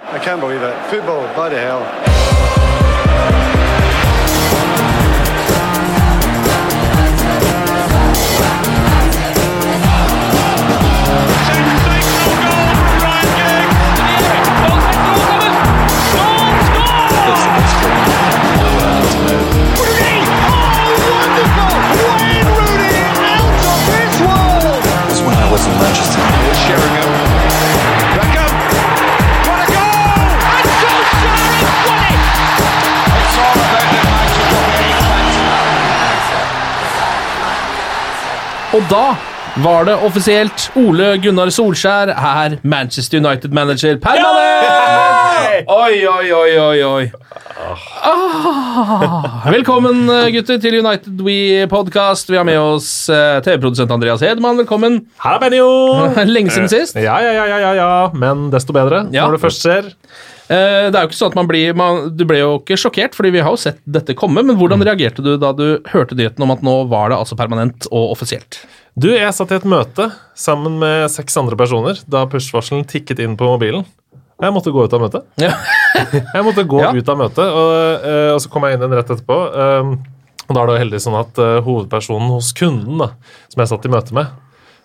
I can't believe it. Football, bloody hell. That's when I was in Manchester. Sheringham. Og da var det offisielt. Ole Gunnar Solskjær er Manchester United-manager permanent! Oi, oi, oi, oi, oi. Ah, velkommen, gutter, til United We podcast. Vi har med oss eh, TV-produsent Andreas Hedman. Velkommen. Her er Benjo! Lenge siden sist. Ja, ja, ja, ja, ja, ja, men desto bedre Ja. når det først skjer. Eh, det er jo ikke sånn at man blir man, Du ble jo ikke sjokkert, fordi vi har jo sett dette komme. Men hvordan reagerte du da du hørte nyheten om at nå var det altså permanent og offisielt? Du, jeg satt i et møte sammen med seks andre personer da push-varselen tikket inn på mobilen. Jeg måtte gå ut av møtet. Ja. Jeg måtte gå Ja. ut av møtet, og, eh, og så kom jeg inn igjen rett etterpå. Um, og da er det jo heldig sånn at eh, hovedpersonen hos kunden, da, som jeg satt i møte med,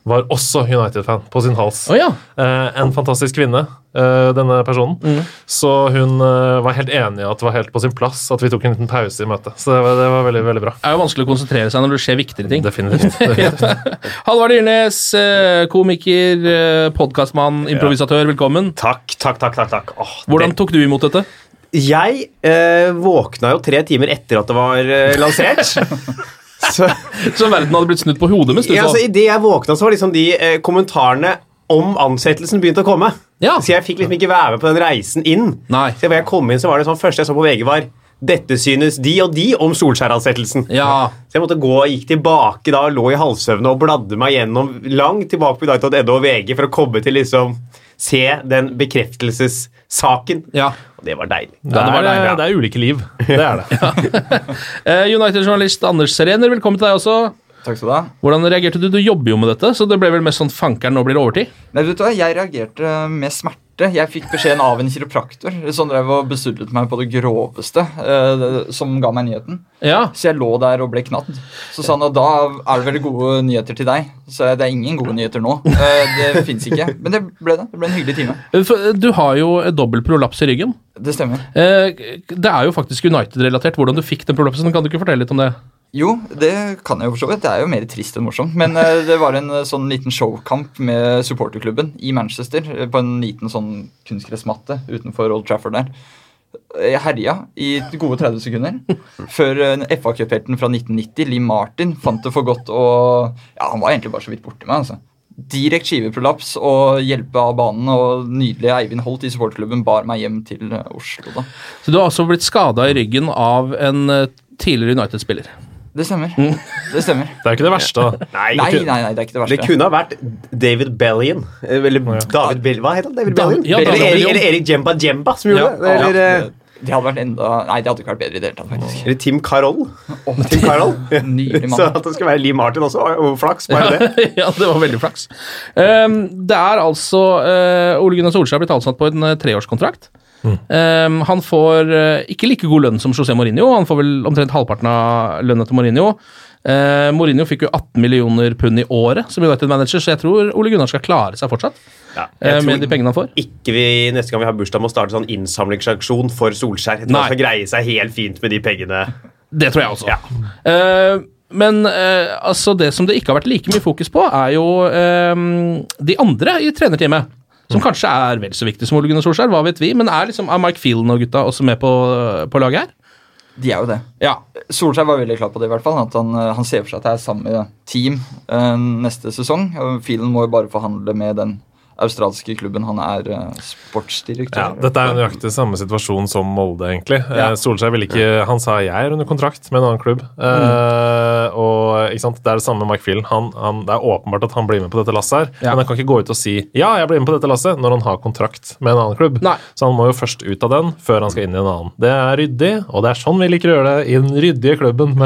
var også United-fan på sin hals. Oh, ja. Eh, en fantastisk kvinne, eh, denne personen. Mm. Så hun eh, var helt enig i at det var helt på sin plass at vi tok en liten pause i møtet. Så det var, det var veldig, veldig bra. Det er jo vanskelig å konsentrere seg når det skjer viktigere ting. Definitivt. definitivt. Halvard Dyrnes, eh, komiker, eh, podkastmann, improvisatør, velkommen. Takk, takk, takk. takk, takk. Åh, Hvordan det- tok du imot dette? Jeg eh, våkna jo tre timer etter at det var eh, lansert. så Så verden hadde blitt snudd på hodet mens du ja, så altså, Idet jeg våkna, så var liksom de eh, kommentarene om ansettelsen begynt å komme. Ja. Så jeg fikk liksom ikke være med på den reisen inn. Nei. Så jeg kom inn, så var det sånn første jeg så på VG, var dette synes de og de om Solskjær-ansettelsen. Ja. Så jeg måtte gå og gikk tilbake da, lå i halvsøvne og bladde meg gjennom langt tilbake på dag.no og VG for å komme til liksom se den bekreftelsessaken. Ja. Det var deilig. Det, er, var deilig, ja. det er ulike liv. Det er det. Eh, United-journalist Anders Serener, velkommen til deg også. Takk skal du ha. Hvordan reagerte du? Du jobber jo med dette, så det ble vel mest sånn fankeren, nå blir det overtid? Nei, vet du hva, Jeg reagerte med smerte. Jeg fikk beskjeden av en kiropraktor som drev og besudlet meg på det groveste, eh, som ga meg nyheten. Ja. Så jeg lå der og ble knadd. Så sa han at da er det veldig gode nyheter til deg. Så det er ingen gode nyheter nå. Eh, det fins ikke. Men det ble det. Det ble en hyggelig time. For, eh, Du har jo dobbel prolaps i ryggen. Det stemmer. Eh, Det er jo faktisk United-relatert. Hvordan du fikk den prolapsen, kan du ikke fortelle litt om det? Jo, det kan jeg jo for så vidt. Det er jo mer trist enn morsomt. Men eh, det var en eh, sånn liten showkamp med supporterklubben i Manchester. eh, På en liten sånn kunstgressmatte utenfor Old Trafford der. Jeg herja i gode 30 sekunder før eh, FA Cup-helten fra 1990, Lee Martin, fant det for godt å Ja, han var egentlig bare så vidt borti meg, altså. Direkte skiveprolaps og hjelpe av banen, og nydelige Eivind Holt i supporterklubben bar meg hjem til Oslo, da. Så du har altså blitt skada i ryggen av en tidligere United-spiller. Det stemmer. Det stemmer. Det er ikke det verste, da. Nei, Nei, nei, nei, det er ikke det verste. Det kunne ha vært David Bellion. eh, Eller David Bell... Hva heter han? David Da- Bellion? ja, eller, David Erik, eller Erik Jemba Jemba som gjorde Ja, det. Eller, Ja, eh, det, hadde vært enda Nei, det hadde ikke vært bedre i det hele tatt, faktisk. eller Tim Carroll. Tim Carroll. Nydelig Så at det skulle være Lee Martin også. og Flaks, bare det. ja, det var veldig flaks. Um, det er altså uh, Ole Gunnar Solskjær blitt ansatt på en uh, treårskontrakt. Um, han får uh, ikke like god lønn som José Mourinho. Han får vel omtrent halvparten av lønna til Mourinho. Uh, Mourinho fikk jo 18 millioner pund i året som United-manager, så jeg tror Ole Gunnar skal klare seg fortsatt Ja, uh, med de pengene han får. ikke vi neste gang vi har bursdag må starte sånn innsamlingsaksjon for Solskjær. Jeg tror Nei. han skal greie seg helt fint med de pengene Det tror jeg også. Eh, men eh, altså det som det ikke har vært like mye fokus på, er jo eh, de andre i trenerteamet. Som kanskje er vel så viktig som Ole Gunnar Solskjær, hva vet vi. Men er liksom er Mike Fielden og gutta også med på, på laget her? De er jo det. Ja. Solskjær var veldig klar på det, i hvert fall. At han, eh, han ser for seg at det er samme team uh, neste sesong. og Phelan må jo bare forhandle med den australske klubben. Han er eh, sportsdirektør. Ja, dette er nøyaktig samme situasjon som Molde, egentlig. Ja. Eh, Solskjær ville ikke Han sa jeg er under kontrakt med en annen klubb. Eh, og ikke sant, Det er det samme med Mike Phelan. Han, han, det er åpenbart at han blir med på dette lasset her, Ja. men han kan ikke gå ut og si ja, jeg blir med på dette lasset når han har kontrakt med en annen klubb. Nei. Så han må jo først ut av den før han skal inn i en annen. Det er ryddig, og det er sånn vi liker å gjøre det i den ryddige klubben.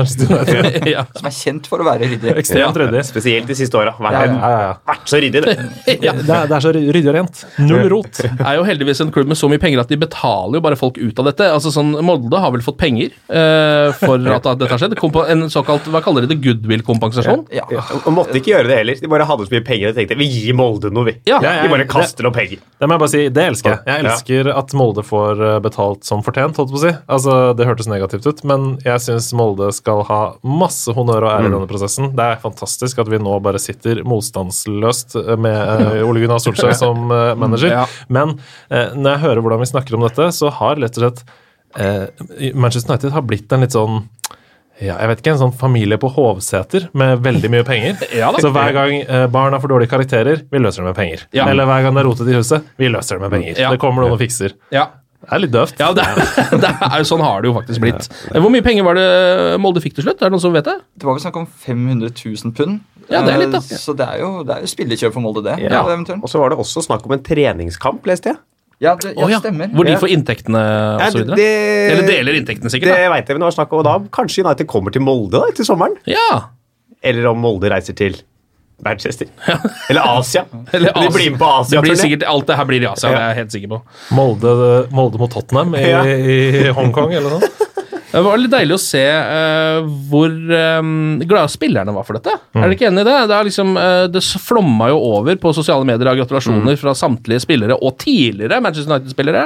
Ja. Som er kjent for å være ryddig. Ekstremt ryddig. Spesielt de siste åra. Vært, Ja, ja. Ja, ja, ja. vært så ryddig, det. Det, er, det er så ryddig og rent. Null rot. er jo heldigvis en klubb med så mye penger at de betaler jo bare folk ut av dette. Altså sånn, Molde har vel fått penger eh, for at dette har skjedd. En såkalt hva kaller de det, goodwill-kompensasjon. Ja. Og måtte ikke gjøre det heller. De bare hadde så mye penger og tenkte vi gir Molde noe, vi. Ja. Ja, ja, De bare kaster noe penger. Det må jeg bare si, det elsker jeg. Jeg Ja. elsker at Molde får eh, betalt som fortjent, holdt på å si. Altså, Det hørtes negativt ut, men jeg syns Molde skal ha masse honnør og ære i denne prosessen. Det er fantastisk at vi nå bare sitter motstandsløst med uh, Ole Gunnar Solskjær som eh, manager. Ja. Men eh, når jeg hører hvordan vi snakker om dette, så har rett og slett eh, Manchester United har blitt en litt sånn ja, jeg vet ikke, En sånn familie på Hovseter med veldig mye penger. Ja så hver gang barn har for dårlige karakterer, vi løser det med penger. Ja. Eller hver gang det er rotet i huset, vi løser det med penger. Ja. Det kommer noen og fikser. Ja. Det er litt døvt. Ja, det er, det er sånn har det jo faktisk blitt. Hvor mye penger var det Molde fikk til slutt? Er det noen som vet det? Det var vel snakk om 500 000 pund. Ja, det er litt, da. Eh, Så det er jo, det er jo spillekjøp for Molde, det. Ja. eventuelt. Og så var det også snakk om en treningskamp, leste jeg. Ja, det, ja, oh, ja. stemmer. Hvor de får inntektene osv.? Ja, det- Eller deler inntektene, sikkert. Det veit jeg vi nå har snakk om, da kanskje United kommer til Molde da, etter sommeren. Ja. Eller om Molde reiser til Manchester. Eller Asia. Eller De blir med på Det blir Asia-turné. sikkert, alt det her blir i Asia, det er jeg helt sikker på. Molde, Molde mot Tottenham i, Ja. i Hongkong, eller noe sånt. Det var litt deilig å se uh, hvor um, glade spillerne var for dette. Er dere ikke enig i det? Det, er liksom, uh, det flomma jo over på sosiale medier av gratulasjoner fra samtlige spillere, og tidligere Manchester United-spillere.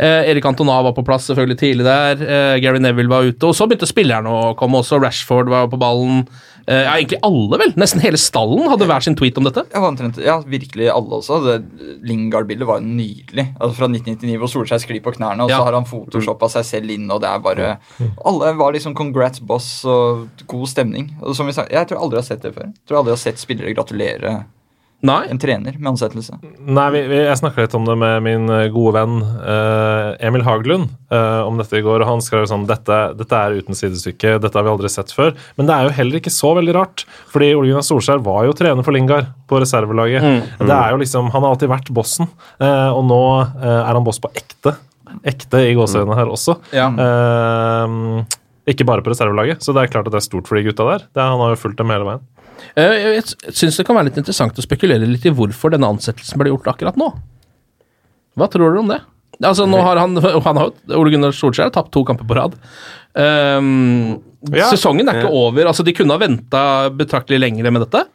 Eh, Erik Antona var på plass selvfølgelig tidlig der. Eh, Gary Neville var ute. Og så begynte spillerne å komme også. Rashford var på ballen. Eh, ja, egentlig alle, vel. Nesten hele stallen hadde hver sin tweet om dette. Ja, omtrent, ja, virkelig alle også. Det- Lingard-bildet var nydelig. Altså Fra 1999 hvor Solskjær sklir på knærne, og Ja. så har han photoshoppa seg selv inn, og det er bare Alle var liksom 'congrats, boss' og god stemning. Og som vi sa, Jeg tror aldri jeg har sett det før. Jeg tror aldri jeg har sett spillere gratulere Nei. en trener med ansettelse. Nei, vi, vi, Jeg snakka litt om det med min eh, gode venn uh, Emil Haglund uh, om dette i går, og han skrev sånn dette, dette er uten sidestykke, dette har vi aldri sett før. Men det er jo heller ikke så veldig rart, fordi Ole Gunnar Solskjær var jo trener for Lingard på reservelaget. Det er jo liksom, Han har alltid vært bossen, uh, og nå er han boss på ekte. Ekte i gåseøynene her også. Ja. Eh, ikke bare på reservelaget, så det er klart at det er stort for de gutta der. Det, han har jo fulgt dem hele veien. Eh, Jeg syns det kan være litt interessant å spekulere litt i hvorfor denne ansettelsen ble gjort akkurat nå. Hva tror dere om det? Altså, nå har han, han har, Ole Gunnar Solskjær har tapt to kamper på rad. Um, Ja. Sesongen er ikke over. altså De kunne ha venta betraktelig lenger med dette.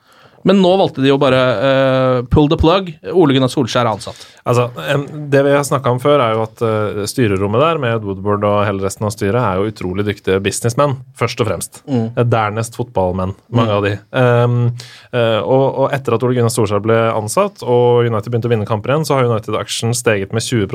Men nå valgte de å bare uh, pull the plug. Ole Gunnar Solskjær er ansatt. Altså, Det vi har snakka om før, er jo at eh, styrerommet der, med Woodward og hele resten av styret, er jo utrolig dyktige businessmenn, først og fremst. Mm. Dernest fotballmenn, mange av de. Um, eh, og, og etter at Ole Gunnar Solskjær ble ansatt, og United begynte å vinne kamper igjen, så har United-aksjen steget med 20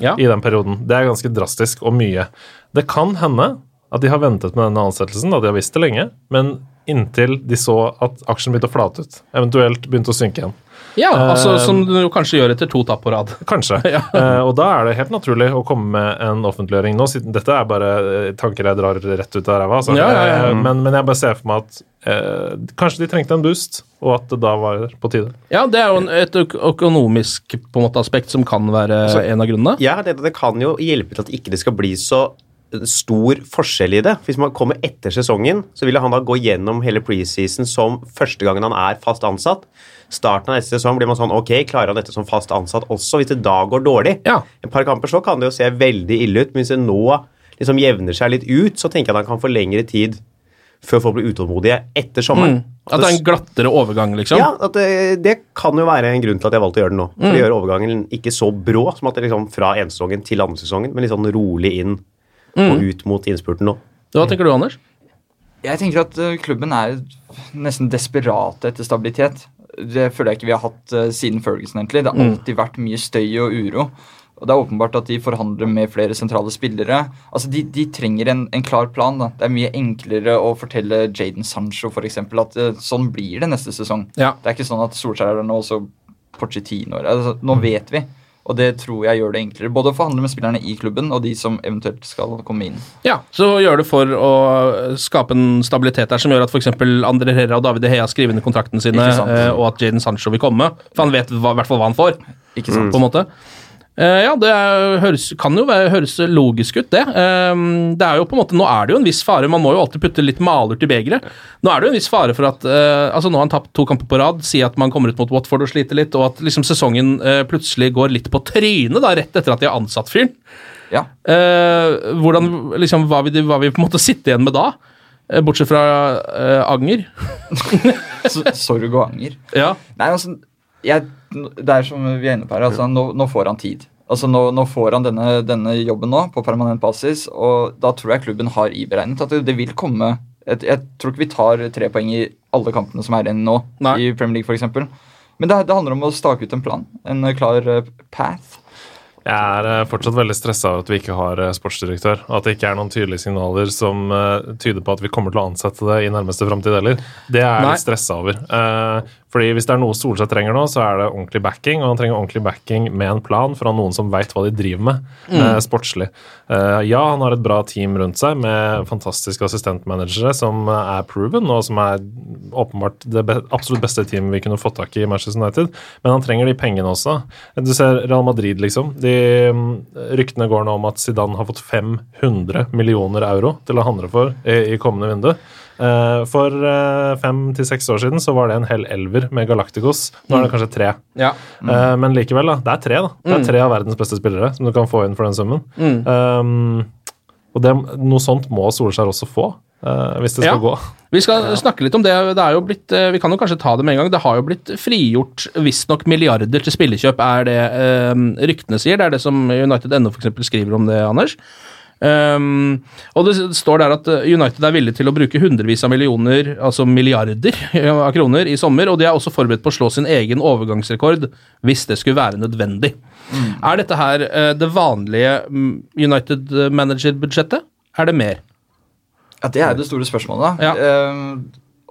Ja. i den perioden. Det er ganske drastisk og mye. Det kan hende at de har ventet med denne ansettelsen, da de har visst det lenge, men inntil de så at aksjen begynte å flate ut, eventuelt begynte å synke igjen. Ja, altså uh, Som du kanskje gjør etter to tap på rad. Kanskje. Eh, og da er det helt naturlig å komme med en offentliggjøring nå. siden Dette er bare eh, tanker jeg drar rett ut av ræva. altså. Ja, ja, ja. Eh, Men, men jeg bare ser for meg at eh, kanskje de trengte en boost, og at det da var på tide. Ja, Det er jo et økonomisk på en måte, aspekt som kan være en av grunnene. Ja, det, det kan jo hjelpe til at ikke det skal bli så stor forskjell i det. Hvis man kommer etter sesongen, så vil han da gå gjennom hele preseason som første gangen han er fast ansatt. Starten av neste sesong blir man sånn Ok, klarer han dette som fast ansatt også? Hvis det da går dårlig, Ja. et par kamper så kan det jo se veldig ille ut. Men hvis det nå liksom jevner seg litt ut, så tenker jeg at han kan få lengre tid før folk blir utålmodige etter sommeren. Mm. At det er en glattere overgang, liksom. Ja, at det, det kan jo være en grunn til at jeg valgte å gjøre det nå. For å gjøre overgangen ikke så brå som at det liksom fra ene sesongen til andre sesongen, men litt sånn rolig inn og ut mot innspurten nå. Hva tenker du, Anders? Jeg tenker at eh, klubben er nesten desperate etter stabilitet. Det føler jeg ikke vi har hatt eh, siden Ferguson, egentlig. Det har Mm. alltid vært mye støy og uro. Og det er åpenbart at de forhandler med flere sentrale spillere. Altså, De, de trenger en, en klar plan. da. Det er mye enklere å fortelle Jaden Sancho for eksempel, at eh, sånn blir det neste sesong. Ja. Det er ikke sånn at Solskjær er der nå, og så Pochettino altså, Nå vet vi. Og det tror jeg gjør det enklere. Både å forhandle med spillerne i klubben og de som eventuelt skal komme inn. Ja, så gjør det for å skape en stabilitet der som gjør at f.eks. André Herra og David Heia Hea skriver under kontraktene sine, eh, og at Jaden Sancho vil komme. For han vet i hvert fall hva han får. Ikke sant? På en måte. Eh, ja, det er, høres, kan jo være, høres logisk ut, det. Um, det er jo på en måte, Nå er det jo en viss fare, man må jo alltid putte litt malurt i begeret. Nå er det jo en viss fare for at uh, altså Nå har han tapt to kamper på rad, si at man kommer ut mot Watford og sliter litt, og at liksom sesongen uh, plutselig går litt på trynet da, rett etter at de har ansatt fyren. Ja. Hvordan, liksom, hva, vil de, hva vil vi på en måte sitte igjen med da? Bortsett fra anger. Sorg og anger. Ja. Nei, altså, jeg, det er som vi er inne på her, altså, nå, nå får han tid. Altså, nå, nå får han denne, denne jobben nå på permanent basis, og da tror jeg klubben har iberegnet at det, det vil komme et, Jeg tror ikke vi tar tre poeng i alle kampene som er igjen nå, Nei. i Premier League f.eks. Men det, det handler om å stake ut en plan. En klar eh, path. Jeg er eh, fortsatt veldig stressa av at vi ikke har eh, sportsdirektør. Og at det ikke er noen tydelige signaler som eh, tyder på at vi kommer til å ansette det i nærmeste framtid heller. Det er jeg stressa over. Fordi hvis det er noe Solseth trenger nå, så er det ordentlig backing. Og han trenger ordentlig backing med en plan fra noen som veit hva de driver med mm. sportslig. Ja, han har et bra team rundt seg med fantastiske assistentmanagere som er proven, og som er åpenbart det absolutt beste teamet vi kunne fått tak i i Manchester United. Men han trenger de pengene også. Du ser Real Madrid, liksom. De Ryktene går nå om at Zidane har fått 500 millioner euro til å handle for i, i kommende vindu. Eh, for eh, fem til seks år siden så var det en hel elver med Galacticos. Nå er det kanskje tre. Ja. Mm. men likevel, da. Det er tre, da. Det er tre av verdens beste spillere som du kan få inn for den summen. Um, og det, noe sånt må Solskjær også få, eh, hvis det skal Ja. gå. Vi skal snakke litt om det. det er jo blitt, eh, vi kan jo kanskje ta det med en gang. Det har jo blitt frigjort visstnok milliarder til spillekjøp, er det eh, ryktene sier. Det er det som United.no f.eks. skriver om det, Anders. Um, og det står der at eh, United er villig til å bruke hundrevis av millioner, altså milliarder av kroner i sommer, og de er også forberedt på å slå sin egen overgangsrekord hvis det skulle være nødvendig. Er dette her eh, det vanlige mm, United-manager-budsjettet? Er det mer? Ja, Det er det store spørsmålet. Ja. Uh,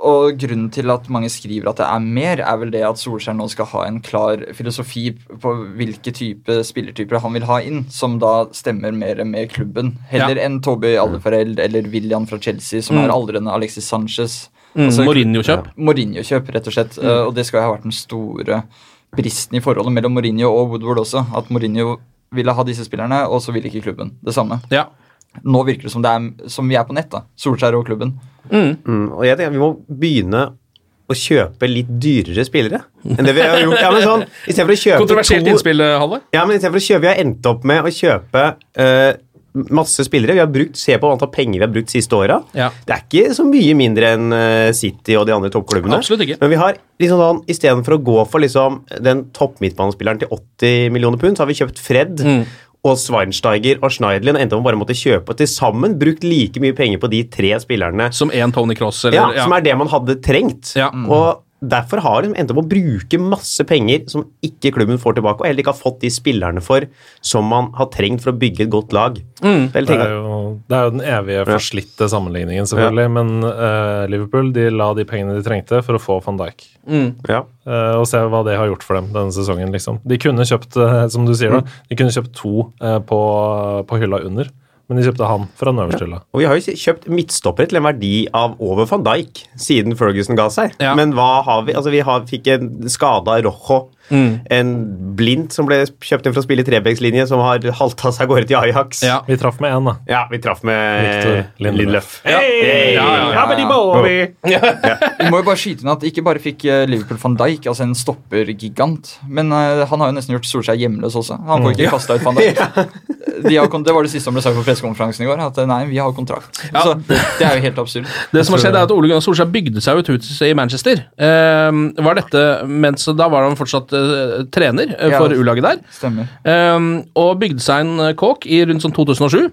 og grunnen til at mange skriver at det er mer, er vel det at Solskjær nå skal ha en klar filosofi på hvilke type spillertyper han vil ha inn, som da stemmer mer med klubben. Heller Ja. enn Toby Alderfareld eller William fra Chelsea, som Mm. er aldrende Alexis Sanchez. Mm, Altså, Mourinho-kjøp. Mourinho-kjøp, rett og slett. Eh, Og det skal jo ha vært den store bristen i forholdet mellom Mourinho og Woodward også. At Mourinho ville ha disse spillerne, og så ville ikke klubben det samme. Ja. Nå virker det som, det er, som vi er på nett, da. Solskjær og klubben. Mm, og jeg tenker Vi må begynne å kjøpe litt dyrere spillere enn det vi har gjort. Ja, men sånn, Kontroversielt to, innspill, Halvor. Ja, men i stedet for å kjøpe Vi har endt opp med å kjøpe eh, masse spillere. Vi har brukt, Se på antall penger vi har brukt de siste åra. Ja. Det er ikke så mye mindre enn eh, City og de andre toppklubbene. Absolutt ikke. Men vi har liksom sånn, istedenfor å gå for liksom, den topp midtbanespilleren til 80 millioner pund, så har vi kjøpt Fred. Mm. Og Schweinsteiger og Schneiderlin endte opp med bare måtte kjøpe til sammen. Brukt like mye penger på de tre spillerne Som én Tony Cross, eller ja, som er det man hadde trengt. Ja. Og Derfor har de endt opp å bruke masse penger som ikke klubben får tilbake, og heller ikke har fått de spillerne for som man har trengt for å bygge et godt lag. Mm. Det er, jo, det er jo den evige forslitte sammenligningen, selvfølgelig. Men uh, Liverpool de la de pengene de trengte for å få van Dijk. Mm. ja. Uh, og se hva det har gjort for dem denne sesongen. liksom. De kunne kjøpt eh, som du sier da, de kunne kjøpt to uh, på, på hylla under, men de kjøpte han fra den Ja. Og vi har jo kjøpt midtstoppere til en verdi av over van Dijk siden Ferguson ga seg. Ja. Men hva har vi? Altså, vi har, fikk en skada Rojo. En blind som ble kjøpt inn for å spille i trebekslinje, som har halta seg av gårde til Ajax. Ja. Vi traff med én, da. Ja, vi traff med Victor. Hey! Ja, ja, Bobby! Vi må jo bare skyte inn at Ikke bare fikk eh, Liverpool van Dijk, altså en stoppergigant, men eh, han har jo nesten gjort Solskjær hjemløs også. Han får ikke kasta ut van Dijk. Det var det siste som ble sagt på pressekonferansen i går. At eh, nei, vi har kontrakt. Ja. Så Det er jo helt absurd. Det som har skjedd er at Ole Gunnar Solskjær bygde seg ut ut i Manchester. Ehm, var dette, mens Da var han fortsatt eh, trener eh, Ja. for U-laget der. Stemmer. Ehm, og bygde seg en eh, kåk i rundt sånn 2007.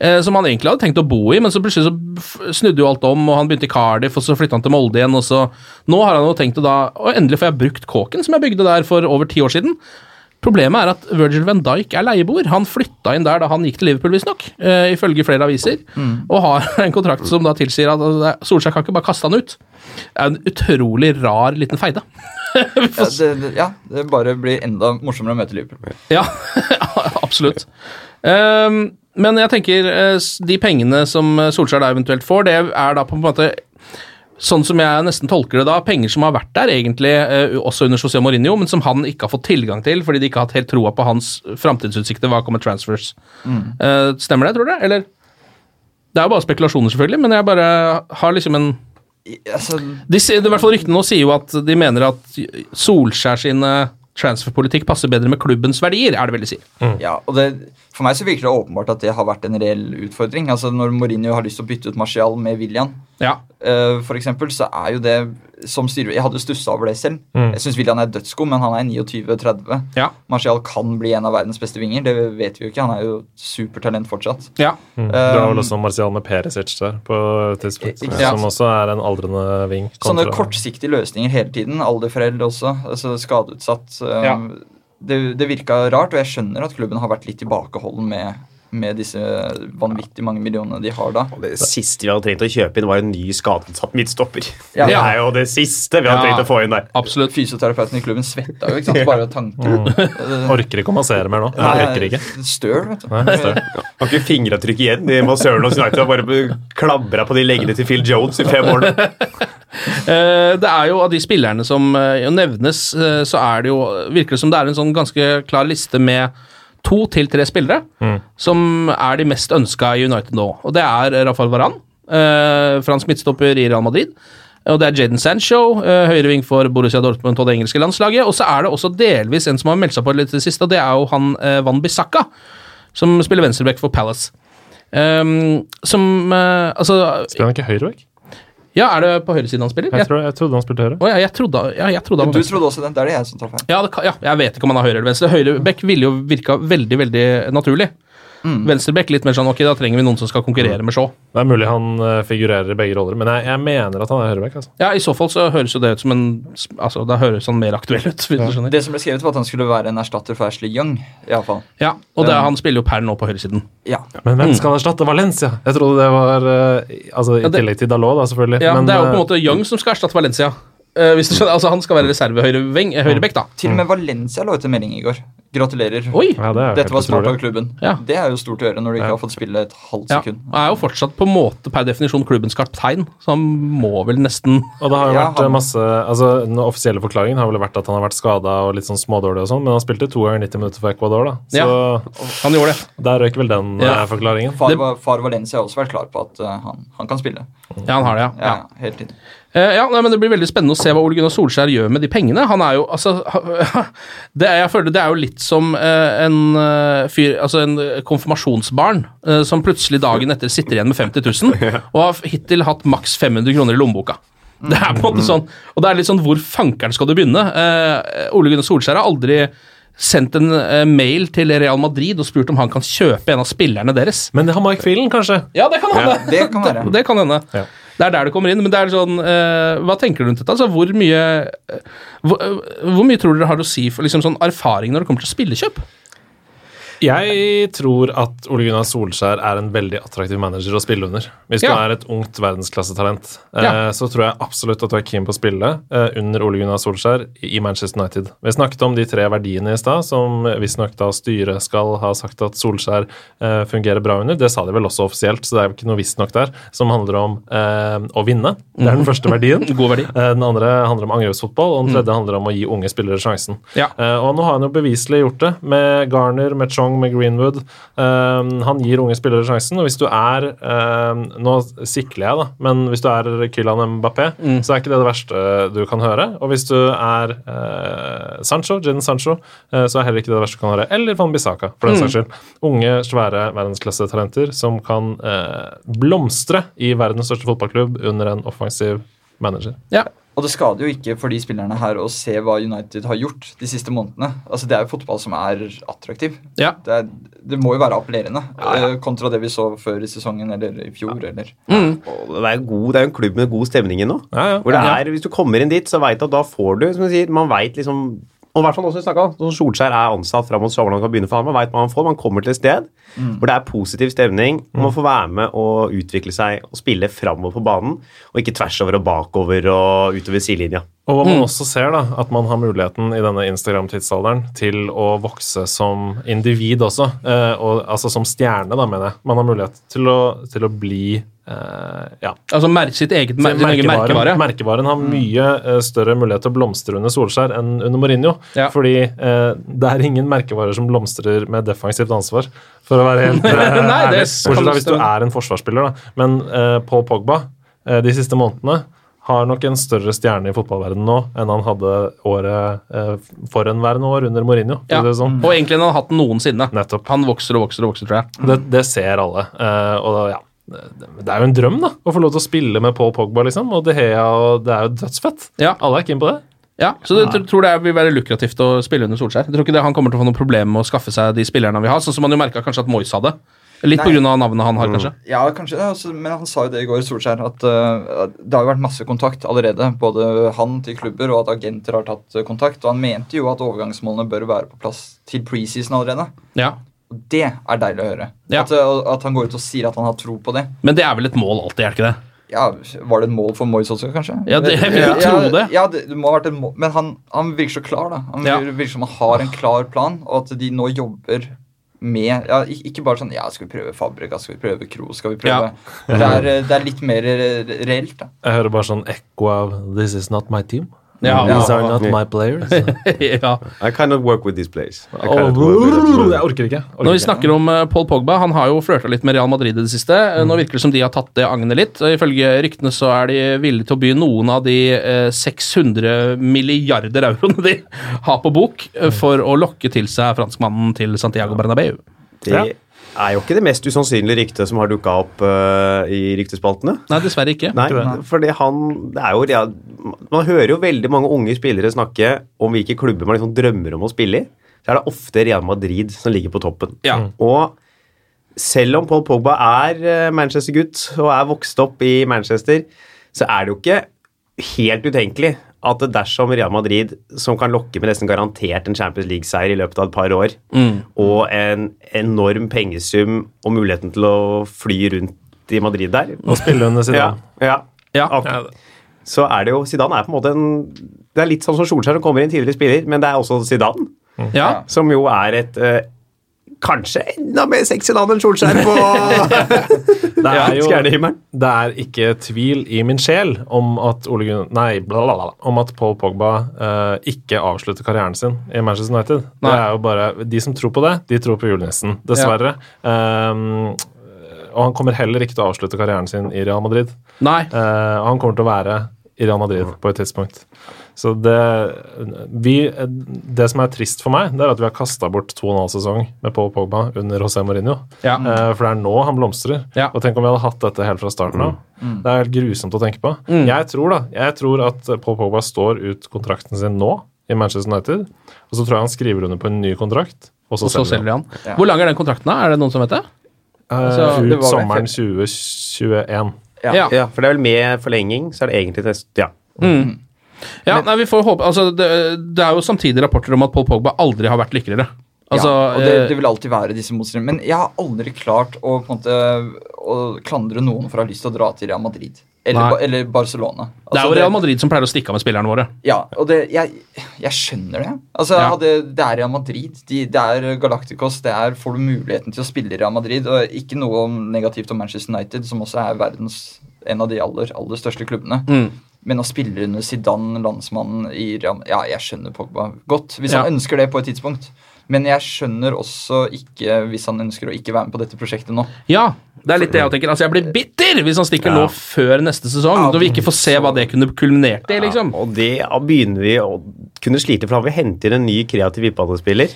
eh, som han egentlig hadde tenkt å bo i, men så plutselig så snudde jo alt om, og han begynte i Cardiff, og så flytta han til Molde igjen, og så Nå har han jo tenkt å da Og endelig får jeg brukt kåken som jeg bygde der for over ti år siden. Problemet er at Virgil van Dijk er leieboer. Han flytta inn der da han gikk til Liverpool, visstnok, uh, ifølge flere aviser, og har en kontrakt som da tilsier at uh, Solskjær kan ikke bare kaste han ut. Det er en utrolig rar liten feide. Ja, det, det, ja, det bare blir enda morsommere å møte Liverpool. Ja, absolutt. Um, men jeg tenker eh, de pengene som Solskjær da eventuelt får, det er da på en måte Sånn som jeg nesten tolker det da, penger som har vært der egentlig, eh, også under José Mourinho, men som han ikke har fått tilgang til fordi de ikke har hatt helt troa på hans framtidsutsikter hva kommer transfers. Mm. stemmer det, tror dere? Eller? Det er jo bare spekulasjoner, selvfølgelig, men jeg bare har liksom en Altså, de, I hvert fall Ryktene nå sier jo at de mener at Solskjær sin eh, transferpolitikk passer bedre med klubbens verdier, er det vel de sier. ja, og det, For meg så virker det åpenbart at det har vært en reell utfordring. Altså Når Mourinho har lyst til å bytte ut Martial med William, Ja. uh, for eksempel, så er jo det som styrer Jeg hadde stussa over det selv. Mm. Jeg syns William er dødsgod, men han er 29-30. Ja. Martial kan bli en av verdens beste vinger. Det vet vi jo ikke. Han er jo supertalent fortsatt. ja. Mm. Du har vel også Martial med Perisic der på tidspunkt, ja. som også er en aldrende ving. Sånne kortsiktige løsninger hele tiden. Alderforeld også. altså Skadeutsatt. Um, Ja. Det, det virka rart, og jeg skjønner at klubben har vært litt tilbakeholden med, med disse vanvittig mange millionene de har da. Og Det siste vi hadde trengt å kjøpe inn, var en ny skadensatt midtstopper. Ja. Det er jo det siste vi hadde Ja. trengt å få inn der. Absolutt. Fysioterapeuten i klubben svetta jo, ikke sant? Bare av tanken. Mm. Orker ikke å massere mer nå. Nei, Nei orker ikke. Støl, vet du. Nei, støl. Har ikke fingeravtrykk igjen. De massøren hos United har bare klabra på de leggene til Phil Jones i fem år nå. Eh, det er jo av de spillerne som eh, jo nevnes, eh, så er det jo Virker det som det er en sånn ganske klar liste med to til tre spillere som er de mest ønska i United nå. Og det er Rafael Varan, eh, fransk midtstopper i Real Madrid. Og det er Jaden Sancho, høyreving for Borussia Dortmund og det engelske landslaget. Og så er det også delvis en som har meldt seg på litt i det siste, og det er jo han Van Bissaka, som spiller venstreback for Palace. Um, som uh, Altså Spiller han ikke høyreback? Ja, er det på høyresiden han spiller? Jeg, tror, jeg trodde han spilte høyre. Oh, ja, jeg trodde, ja, jeg trodde han Du venstre. trodde også den? Det er det jeg som tar feil. Ja, ja, jeg vet ikke om han har høyre eller venstre. Høyrebekk ville jo virka veldig veldig naturlig. Venstrebekk litt mer sånn ok, da trenger vi noen som skal konkurrere med Shaw. Det er mulig han eh, figurerer i begge roller, men jeg, jeg mener at han er høyrebekk. Altså. Ja, i så fall så høres jo det ut som en Altså, da høres han mer aktuell ut, hvis du skjønner. Det som ble skrevet, var at han skulle være en erstatter for Ashley Young. I alle fall. Ja, og det, han spiller jo per nå på høyresiden. Ja. Men hvem skal erstatte Valencia? Jeg trodde det var eh, Altså, I Ja, det- tillegg til Dalot, da, selvfølgelig. Ja, men, Det er jo på en eh, måte Young som skal erstatte Valencia. Eh, hvis du skjønner, altså Han skal være reserve-høyrebekk, høyrebekk, da. Til og med Valencia lå ut en melding i går. Gratulerer. Oi! ja, det Dette var helt smart av klubben. Ja. Det er jo stort å gjøre når du ikke Ja. har fått spille et halvt Ja, sekund. Han er jo fortsatt på en måte per definisjon klubbens kaptein, så han må vel nesten Og det har jo Ja, vært han- masse altså Den offisielle forklaringen har vel vært at han har vært skada og litt sånn smådårlig og sånn, men han spilte to ganger 90 minutter for Ecuador, da. Så Han gjorde det. der røyk vel den Ja. eh, forklaringen. Far, Det- far Valencia har også vært klar på at uh, han, han kan spille. Ja, han har det, ja. Ja, ja. hele tiden. Eh, ja, nei, men Det blir veldig spennende å se hva Ole Gunnar Solskjær gjør med de pengene. Han er jo, altså det er, Jeg føler det er jo litt som eh, en eh, fyr, altså en konfirmasjonsbarn som plutselig dagen etter sitter igjen med 50 000 og har hittil hatt maks 500 kroner i lommeboka. Det er på en måte sånn, og det er litt sånn Hvor fankeren skal du begynne? Eh, Ole Gunnar Solskjær har aldri sendt en mail til Real Madrid og spurt om han kan kjøpe en av spillerne deres. Men det har Mike Phelan, kanskje? Ja, det kan hende. Det kan være. Det kan hende. Ja. Det er der det kommer inn. Men det er sånn uh, Hva tenker du rundt dette? Altså, hvor mye uh, hvor, uh, hvor mye tror dere har å si for liksom, sånn erfaring når det kommer til spillekjøp? Jeg tror at Ole Gunnar Solskjær er en veldig attraktiv manager å spille under. Hvis du er et ungt verdensklassetalent, eh, Ja. så tror jeg absolutt at du er keen på å spille eh, under Ole Gunnar Solskjær i Manchester United. Vi snakket om de tre verdiene i stad, som visstnok da styret skal ha sagt at Solskjær eh, fungerer bra under. Det sa de vel også offisielt, så det er ikke noe visstnok der, som handler om eh, å vinne. Det er den første verdien. God verdi. Den andre handler om angrepsfotball, og den tredje handler om å gi unge spillere sjansen. Ja. Og nå har han jo beviselig gjort det, med Garner, med Chong, med Greenwood. Um, han gir unge spillere sjansen, og hvis du er um, Nå sikler jeg, da, men hvis du er Kylian Mbappé, så er ikke det det verste du kan høre. Og hvis du er uh, Sancho, Jadon Sancho, uh, så er heller ikke det det verste du kan høre. Eller Van Bissaka, for den saks skyld. Unge, svære verdensklassetalenter som kan uh, blomstre i verdens største fotballklubb under en offensiv manager. Ja. Og det skader jo ikke for de spillerne her å se hva United har gjort de siste månedene. Altså Det er jo fotball som er attraktiv. Ja. Det, er, det må jo være appellerende, eh, kontra det vi så før i sesongen eller i fjor. eller... Og det er, god, det er jo en klubb med god stemning i nå. Ja, ja. Hvor det er, Hvis du kommer inn dit, så veit du at da får du som du sier, Man vet liksom og i hvert fall også snakket Solskjær er ansatt fram mot sommeren han kan begynne for ham, man vet hva han får. Man kommer til et sted hvor det er positiv stemning, og man får være med og utvikle seg og spille framover på banen, og ikke tvers over og bakover og utover sidelinja. Og man man også ser da, at man har muligheten i denne Instagram-tidsalderen til å vokse som individ også, eh, og, altså som stjerne, da, mener jeg. Man har mulighet til å, til å bli eh, ja. Altså mer, sitt eget mer, merkevaren, merkevare. merkevaren har mye uh, større mulighet til å blomstre under Solskjær enn under Mourinho. Ja. Fordi uh, det er ingen merkevarer som blomstrer med defensivt ansvar, for å være helt Nei, ærlig. Bortsett fra hvis du er en forsvarsspiller, da. Men Paul Pogba de siste månedene har nok en større stjerne i fotballverdenen nå enn han hadde året eh, forhenværende år under Mourinho. Ja. sånn. Og egentlig enn han har hatt den noensinne. Nettopp. Han vokser og vokser og vokser, tror jeg. Det, det ser alle. Uh, og da, ja, det, er jo en drøm da, å få lov til å spille med Paul Pogba, liksom. Og De Hea, og det er jo dødsfett. Ja. Alle er keen på det. Ja, så det, tror det vil være lukrativt å spille under Solskjær. Jeg tror ikke det han kommer til å få noe problem med å skaffe seg de spillerne vi har, sånn som man jo merka kanskje at Moyes hadde. Litt pga. navnet han har, kanskje. Ja, kanskje, det. altså, men han sa jo det i går, Solskjær, at uh, det har jo vært masse kontakt allerede. Både han til klubber og at agenter har tatt kontakt. Og han mente jo at overgangsmålene bør være på plass til preseason allerede. Ja. Og det er deilig å høre. Ja. At, at han går ut og sier at han har tro på det. Men det er vel et mål alltid, er det ikke det? Ja, Var det et mål for Moyes også, kanskje? Ja, det- jeg vil jo ja, tro det. Ja, det, det må ha vært et mål. Men han, han virker så klar, da. Han Ja. virker som han har en klar plan, og at de nå jobber med ja, Ikke bare sånn Ja, skal vi prøve Fabrika? Skal vi prøve Kro? Skal vi prøve det, er, det er litt mer reelt, da. Jeg hører bare sånn ekko av 'This is not my team'. These are not my players. ja. I cannot work with these players. I Oh, jeg orker ikke. Orker Når vi snakker om eh, Paul Pogba, han har jo flørta litt med Real Madrid i det siste. Eh, Nå virker det som de har tatt det agnet litt. og Ifølge ryktene så er de villige til å by noen av de eh, 600 milliarder euroene de har på bok, eh, for å lokke til seg franskmannen til Santiago Bernabeu. Det. Er jo ikke det mest usannsynlige ryktet som har dukka opp uh, i ryktespaltene. Nei, dessverre ikke. Nei, fordi han det er jo, ja, Man hører jo veldig mange unge spillere snakke om hvilke klubber man liksom drømmer om å spille i. Så er det ofte Real Madrid som ligger på toppen. Ja. Og selv om Paul Pogba er eh, Manchester-gutt og er vokst opp i Manchester, så er det jo ikke helt utenkelig at dersom Real Madrid, som kan lokke med nesten garantert en Champions League-seier i løpet av et par år, og en enorm pengesum og muligheten til å fly rundt i Madrid der Og spille under Zidane. ja, Ja. ja. Så er det jo Zidane er på en måte en Det er litt sånn som Solskjær som kommer inn tidligere spiller, men det er også Zidane, Ja. som jo er et eh, Kanskje enda mer sexy land enn Solskjær på Det er jo det er ikke tvil i min sjel om at Ole Gunn, nei, bla, bla, bla, om at Paul Pogba uh, ikke avslutter karrieren sin i Manchester United. Det er jo bare, De som tror på det, de tror på julenissen, dessverre. Um, og han kommer heller ikke til å avslutte karrieren sin i Real Madrid. Nei. Uh, han kommer til å være i Real Madrid på et tidspunkt. Så det, vi, det som er trist for meg, det er at vi har kasta bort to og en halv sesong med Paul Pogba under José Mourinho. Ja. Eh, for det er nå han blomstrer. Ja. Og tenk om vi hadde hatt dette helt fra starten av. Det er helt grusomt å tenke på. Jeg tror da, jeg tror at Paul Pogba står ut kontrakten sin nå i Manchester United, og så tror jeg han skriver under på en ny kontrakt, og så, Og så selger selger de han. Ja. Hvor lang er den kontrakten, da? Er det noen som vet det? Eh, Altså, det ut var sommeren 2021. Ja. Ja. Ja, for det er vel med forlenging, så er det egentlig test. Ja. Ja, nei, vi får håpe Altså, det, det er jo samtidig rapporter om at Paul Pogba aldri har vært lykkeligere. Altså, ja, og det, eh, det vil alltid være disse motstanderne. Men jeg har aldri klart å, måte, å klandre noen for å ha lyst til å dra til Real Madrid. Eller, eller Barcelona. det er Altså, jo Real Madrid som pleier å stikke av med spillerne våre. Ja, og det, jeg, jeg skjønner det. Altså, Ja. hadde, Det er Real Madrid. De, det er Galacticos. Det er, får du muligheten til å spille i Real Madrid. Og ikke noe negativt om Manchester United, som også er verdens, en av de aller, aller største klubbene. Mm. Men å spille under Zidane, landsmannen i Real Ja, jeg skjønner Pogba godt, hvis Ja. han ønsker det på et tidspunkt. Men jeg skjønner også ikke hvis han ønsker å ikke være med på dette prosjektet nå. Ja, det er litt det jeg tenker. Altså, jeg blir bitter hvis han stikker Ja. nå før neste sesong, Ja, når vi ikke får se hva det kunne kulminert i, liksom. Og det ja, begynner vi å kunne slite, for da vil vi hente inn en ny kreativ midtbanespiller.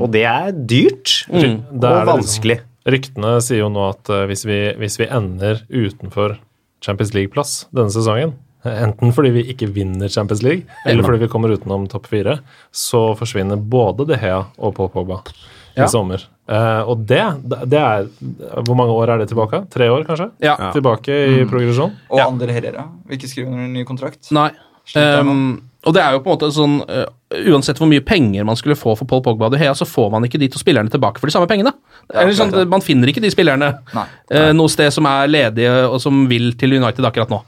Og det er dyrt er og det liksom- vanskelig. Ryktene sier jo nå at eh, hvis, vi, hvis vi ender utenfor Champions League-plass denne sesongen, enten fordi vi ikke vinner Champions League, eller fordi vi kommer utenom topp fire, så forsvinner både De Hea og Paul Pogba Ja. i sommer. Eh, og det, det er Hvor mange år er det tilbake? Tre år, kanskje? Ja. Tilbake i progresjon? Og Ja. Ander Herrera vil ikke skrive under en ny kontrakt. Nei. Um, og det er jo på en måte sånn uh, Uansett hvor mye penger man skulle få for Paul Pogba og De Hea, så får man ikke de to spillerne tilbake for de samme pengene. Eller sånn. Man finner ikke de spillerne Nei. uh, noe sted som er ledige og som vil til United akkurat nå.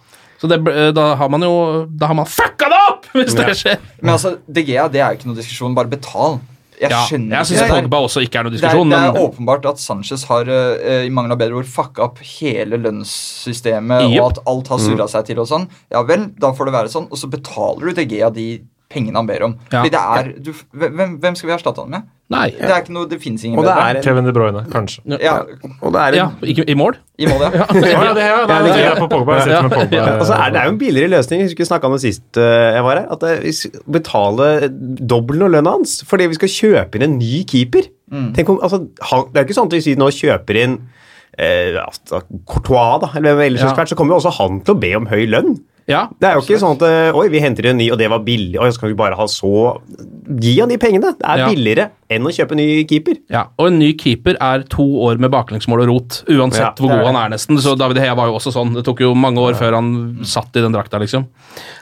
Så det, uh, da har man jo Da har man fucka det opp, hvis det skjer! Men altså, DGA, det er jo ikke noe diskusjon, bare betal. Jeg Ja, skjønner jeg synes ikke det. Pogba også ikke er noe Det er, diskusjon, det er men åpenbart at Sanchez har uh, i mangel av bedre ord, fucka opp hele lønnssystemet, yep. og at alt har surra seg til og sånn. Ja vel, da får det være sånn. Og så betaler du DGA de pengene han ber om. Ja. Fordi det er, du, hvem, hvem skal vi erstatte han med? Nei. Det er ikke noe, det fins ingen Og det bedre. er en, Kevin De Bruyne, kanskje. Ja, og det er en Ja, ikke, I mål? i mål, ja. Ja, det, jeg er på Pogba. Jeg sitter med Pogba. Ja. Altså, er, det er jo en billigere løsning. Jeg husker vi snakka om det sist eh, jeg var her. At vi skal betaler dobbelen av lønna hans fordi vi skal kjøpe inn en ny keeper. Tenk om, altså, han, det er jo ikke sånn at hvis vi nå kjøper inn eh, altså, Courtois, da, eller hvem ellers Ja. ja. så kommer jo også han til å be om høy lønn. Ja. Det er jo ikke sånn at eh, Oi, vi henter en ny, og det var billig. Oi, så kan vi bare ha så Gi han de pengene. Det er Ja. billigere enn å kjøpe en ny keeper. Ja, og en ny keeper er to år med baklengsmål og rot, uansett Ja, hvor god han er, nesten. Så David Hea var jo også sånn. Det tok jo mange år før han satt i den drakta, liksom.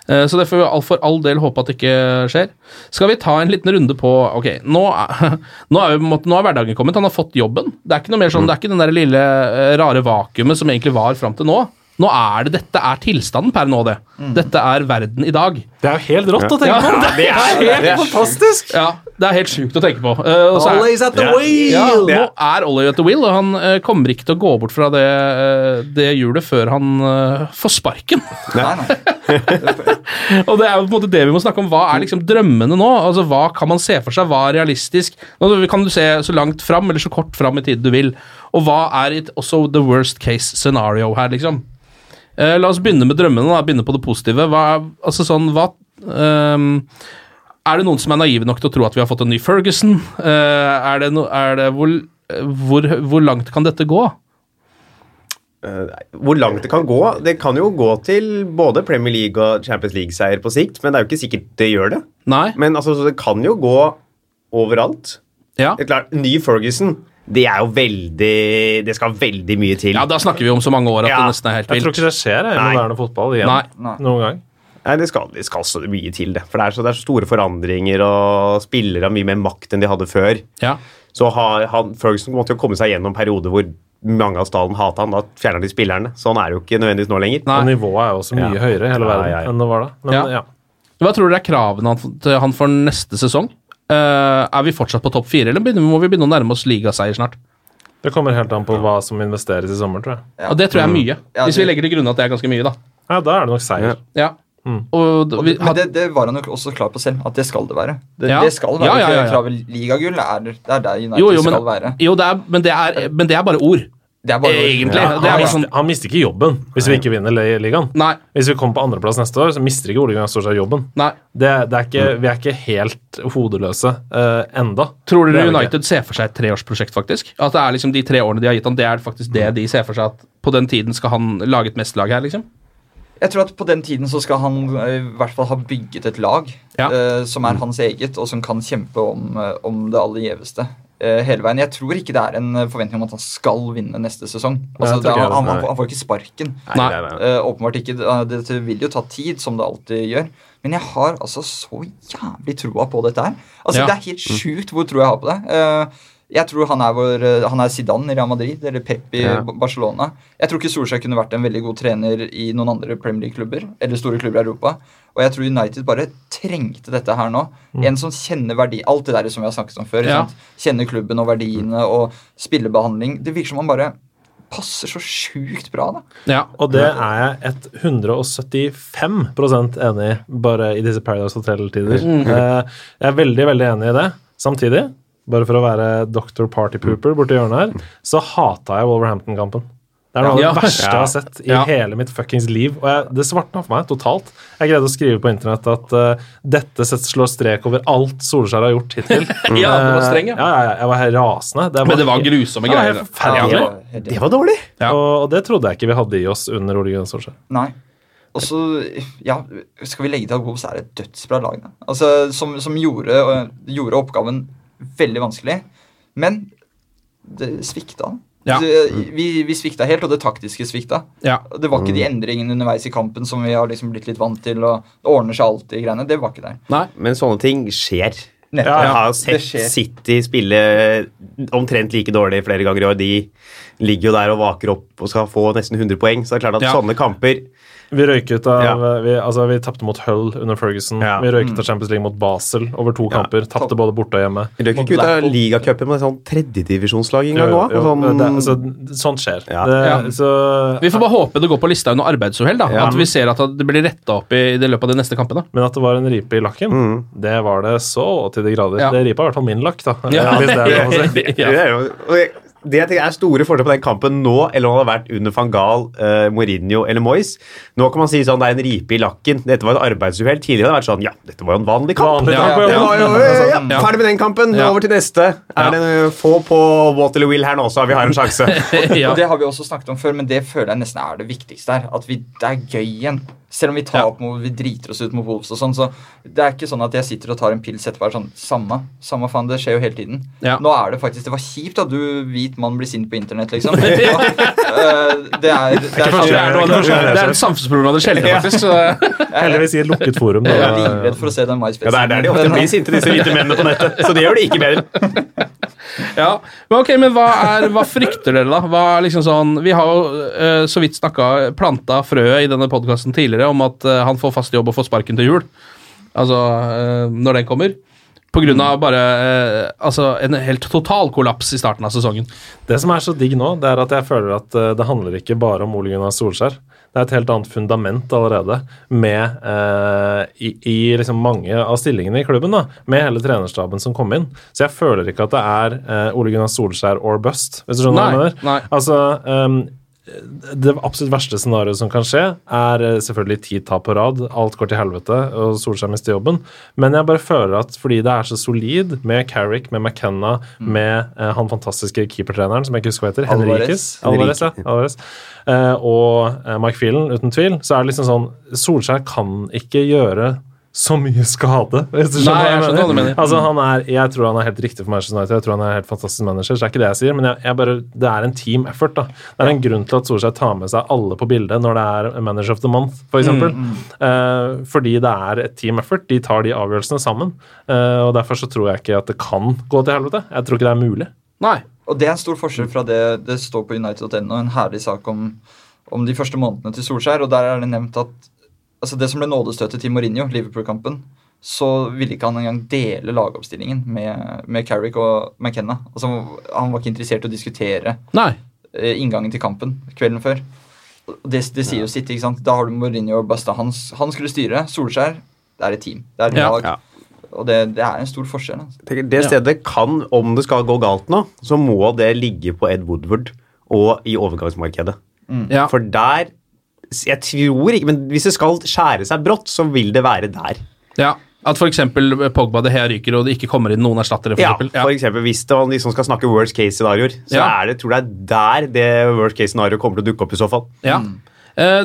Eh, Så det får vi all- for all del håpe at det ikke skjer. Skal vi ta en liten runde på Ok, nå er, nå er, vi, nå er hverdagen kommet. Han har fått jobben. Det er ikke noe mer sånn, det er ikke den der lille eh, rare vakuumet som egentlig var fram til nå. Nå er det, Dette er tilstanden per nå, det. Dette er verden i dag. Det er jo helt rått å tenke Ja, på! det er helt fantastisk! Ja, det er helt sjukt å tenke på. Uh, er- Always at the Ja. wheel! ja, nå er Ollie at the wheel, og han uh, kommer ikke til å gå bort fra det, eh, det hjulet før han uh, får sparken. Nei, nei. og det er jo på en måte det vi må snakke om. Hva er liksom drømmene nå? Altså, Hva kan man se for seg? Hva er realistisk? Nå kan du se så langt fram eller så kort fram i tid du vil. Og hva er it, også the worst case scenario her, liksom? Eh, la oss begynne med drømmene, da. begynne på det positive. Hva, altså sånn, hva um, Er det noen som er naive nok til å tro at vi har fått en ny Ferguson? Uh, er det no, er det, hvor, hvor, hvor langt kan dette gå? Eh, Hvor langt det kan gå? Det kan jo gå til både Premier League og Champions League-seier på sikt, men det er jo ikke sikkert det gjør det. Nei? Men altså, det kan jo gå overalt. Ja. Det er klart, Ny Ferguson, det er jo veldig Det skal veldig mye til. ja, da snakker vi om så mange år at Ja. det nesten er helt vilt. Jeg tror ikke det skjer i moderne fotball igjen Nei. Nei. noen gang. Nei, det skal, det skal så mye til, det. For det er, så, det er så store forandringer, og spillere har mye mer makt enn de hadde før. Ja. Så har, han, Ferguson måtte jo komme seg gjennom perioder hvor mange av stallen hata han. Da fjerner de spillerne. Sånn er det jo ikke nødvendigvis nå lenger. Nei. Og nivået er jo også mye Ja. høyere i hele Ja, verden ja, ja. enn det var da. Men Ja. ja. Hva tror dere er kravene han- til han for neste sesong? Eh, er vi fortsatt på topp fire, eller begynner, må vi begynne å nærme oss ligaseier snart? Det kommer helt an på hva som investeres i sommer, tror jeg. Ja. Og det tror jeg er mye. Mm. Hvis vi legger til grunn at det er ganske mye, da. Ja, da er det nok seier. Ja. Mm. Og, vi, det, men det, det var han jo også klar på selv, at det skal det være. Det, Ja. det skal være Ja, ja, ja, ja. Ligagull er, det er der United jo, jo, men, skal være. jo det er, men, det er, men det er bare ord. Det er bare Egentlig. Ja, det er han, bare sånn mister, han mister ikke jobben hvis vi ikke vinner ligaen. Nei. Hvis vi kommer på andreplass neste år, så mister ikke Ole Gunnar Solskjær jobben. nei. Det, det er ikke, vi er ikke helt hodeløse uh, enda. Tror dere er United ser for seg et treårsprosjekt, faktisk? At det er liksom de tre årene de har gitt han, det er faktisk det de ser for seg at på den tiden skal han lage et mesterlag her, liksom? Jeg tror at på den tiden så skal han eh, i hvert fall ha bygget et lag Ja. uh, som er hans eget, og som kan kjempe om, om det aller gjeveste. Eh, hele veien. Jeg tror ikke det er en eh, forventning om at han skal vinne neste sesong. Altså, nei, ikke han, han, får ikke sparken. Nei. nei. Eh, åpenbart ikke. Dette vil jo ta tid, som det alltid gjør. Men jeg har altså så jævlig troa på dette her. Altså, Ja. Det er helt sjukt hvor tro jeg har på det. Eh, jeg tror han er, vår, eh, han er Zidane i Real Madrid eller Pep i Ja. Barcelona. Jeg tror ikke Solskjær kunne vært en veldig god trener i noen andre Premier League-klubber eller store klubber i Europa. Og jeg tror United bare trengte dette her nå. En som kjenner verdi Alt det der som vi har snakket om før. Ja. Kjenner klubben og verdiene og spillebehandling. Det virker som han bare passer så sjukt bra, da. Ja. Og det er jeg 175 enig i, bare i disse Paradise Hotel-tider. Mm. jeg er veldig, veldig enig i det. Samtidig, bare for å være Dr. Party Pooper borti hjørnet her, så hata jeg Wolverhampton-kampen. Det er noe av det Ja. verste jeg har sett i Ja. hele mitt fuckings liv. Og jeg, det svartna for meg totalt. Jeg greide å skrive på internett at uh, dette slår strek over alt Solskjær har gjort hittil. Ja, det var streng, ja. Eh, ja, ja, ja, jeg var helt rasende. Men det var grusomme greier. det var- Det var dårlig! Ja. Og, og det trodde jeg ikke vi hadde i oss under Ole Gunnar Solskjær. Nei. Og så, ja, skal vi legge til at Wolves er et dødsbra lag, da. Altså, som, som gjorde, gjorde oppgaven veldig vanskelig. Men det svikta. Ja. Vi, vi svikta helt, og det taktiske svikta. Ja. Det var ikke de endringene underveis i kampen som vi har liksom blitt litt vant til, og det ordner seg alltid greiene. Det var ikke der. Nei. Men sånne ting skjer. Nettopp. Jeg har sett. City spille omtrent like dårlig flere ganger i år. De ligger jo der og vaker opp og skal få nesten 100 poeng. Så det er klart at Ja. sånne kamper Vi røyk ut av Ja. Vi, altså, vi tapte mot Hull under Ferguson. Ja. Vi røyket av Champions League mot Basel over to Ja. kamper. Tapte både borte og hjemme. Vi røyket ikke ut av ligacupen med sånn tredjedivisjonslag en gang òg. Sånn, altså, sånt skjer. Ja. Det, Ja. Så, Vi får bare håpe det går på lista under arbeidsuhell. At vi ser at det blir retta opp i, i det løpet av de neste kampene. men at det var en ripe i lakken, det var det så til de grader. Ja. Det ripa i hvert fall min lakk, da. Ja. Hvis det er lov å si. Det er jeg- tenker er store forskjell på den kampen nå eller om det hadde vært under van Gaal, eh, Mourinho eller Moyes. Nå kan man si sånn det er en ripe i lakken. Dette var et arbeidsuhell. Tidligere hadde det vært sånn ja, dette var jo en vanlig kamp. Vanlig kamp, ja, ja. ja, Ja. Ferdig med den kampen, Ja. over til neste. Ja. Er det eh, få på Waterloo Will her nå, så vi har en sjanse. ja. Det har vi også snakket om før, men det føler jeg nesten er det viktigste her. At vi, det er gøy igjen. Selv om vi tar Ja. opp mot, vi driter oss ut mot Wolves og sånn, så det er ikke sånn at jeg sitter og tar en pils etterpå. er Sånn, samme, samme faen, det skjer jo hele tiden. Ja. Nå er det faktisk Det var kjipt at du hvit mann blir sint på internett, liksom. Ja, eh, det er, det er, Det er, noe det, er det er et samfunnsproblem av det sjeldne, faktisk. Så, Heldigvis i et lukket forum. jeg er livredd for å se den Ja, det er der de ofte blir sinte, disse hvite mennene på nettet. Så det gjør det ikke bedre. ja. Men ok, men hva, er, hva frykter dere, da? Hva er liksom sånn, vi har jo eh, så vidt snakka planta frøet i denne podkasten tidligere om at eh, han får fast jobb og får sparken til jul. Altså eh, når den kommer. På grunn av bare eh, altså en helt total kollaps i starten av sesongen. Det som er så digg nå, det er at jeg føler at det handler ikke bare om Ole Gunnar Solskjær. Det er et helt annet fundament allerede med eh, i, i liksom mange av stillingene i klubben. da, Med hele trenerstaben som kom inn. Så jeg føler ikke at det er eh, Ole Gunnar Solskjær or bust, hvis du skjønner hva jeg mener. Altså, ehm, det absolutt verste scenarioet som kan skje, er eh, selvfølgelig ti tap på rad. Alt går til helvete, og Solskjær mister jobben. Men jeg bare føler at fordi det er så solid med Carrick, med McKenna, med eh, han fantastiske keepertreneren som jeg ikke husker hva heter, Alvarez. Alvarez, ja, Alvarez. Eh, og eh, Mike Phelan, uten tvil, så er det liksom sånn Solskjær kan ikke gjøre så mye skade, hvis du skjønner Nei, hva jeg mener skjønner hva du mener. Altså, han er, jeg tror han er helt riktig for Manchester United. Jeg tror han er helt fantastisk manager. så det er ikke det jeg sier, Men jeg, jeg bare, det er en team effort. da. Det er en grunn til at Solskjær tar med seg alle på bildet når det er Manager of the Month, f.eks. Mm, Eh, fordi det er et team effort. De tar de avgjørelsene sammen. Eh, og Derfor så tror jeg ikke at det kan gå til helvete. Jeg tror ikke det er mulig. Nei. Og det er en stor forskjell fra det det står på United.no, en herlig sak om, om de første månedene til Solskjær, og der er det nevnt at altså det som ble nådestøtet til Mourinho, Liverpool-kampen, så ville ikke han engang dele lagoppstillingen med, med Carrick og McKenna. Altså, han var ikke interessert i å diskutere Nei. eh, inngangen til kampen kvelden før. Det, det sier jo sitt. ikke sant? Da har du Mourinho og Basta. Han, han skulle styre. Solskjær, det er et team. Det er et Ja. lag. Ja. Og det, det er en stor forskjell. Altså. Tenker, Det stedet kan, om det skal gå galt nå, så må det ligge på Ed Woodward og i overgangsmarkedet. Ja. For der Jeg tror ikke, men hvis det skal skjære seg brått, så vil det være der. ja. At f.eks. Pogba de Hea ryker, og det ikke kommer inn noen erstattere. For Ja, eksempel. for eksempel, Hvis det, man liksom skal snakke worst case-scenarioer, så Ja. er det, tror jeg det er der det worst case-scenarioet kommer til å dukke opp i så fall. Ja. Mm.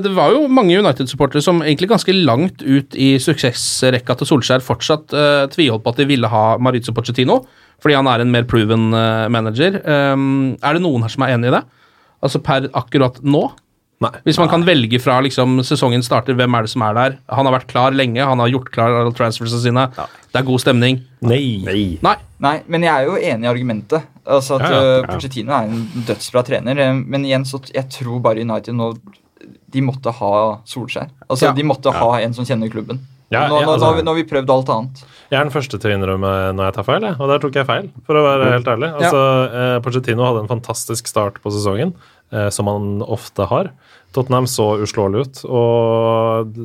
Det var jo mange United-supportere som egentlig ganske langt ut i suksessrekka til Solskjær fortsatt uh, tviholdt på at de ville ha Maritza Pochettino, fordi han er en mer proven uh, manager. Um, er det noen her som er enig i det? Altså per akkurat nå? Nei. Hvis man kan velge fra liksom, sesongen starter, hvem er det som er der? Han har vært klar lenge, han har gjort klar alle transfersene sine. Det er god stemning. Nei. Nei. Nei. Nei, men jeg er jo enig i argumentet. Altså at Ja, ja, eh, Pochettino er en dødsbra trener. eh, Men igjen, så jeg tror bare United nå De måtte ha Solskjær. Altså, Ja. De måtte ha en som kjenner klubben. Ja, nå, ja, nå, altså- nå, har vi, nå har vi prøvd alt annet. Jeg er den første til å innrømme når jeg tar feil, og der tok jeg feil, for å være helt ærlig. Altså, eh, Pochettino hadde en fantastisk start på sesongen, som han ofte har. Tottenham så uslåelig ut og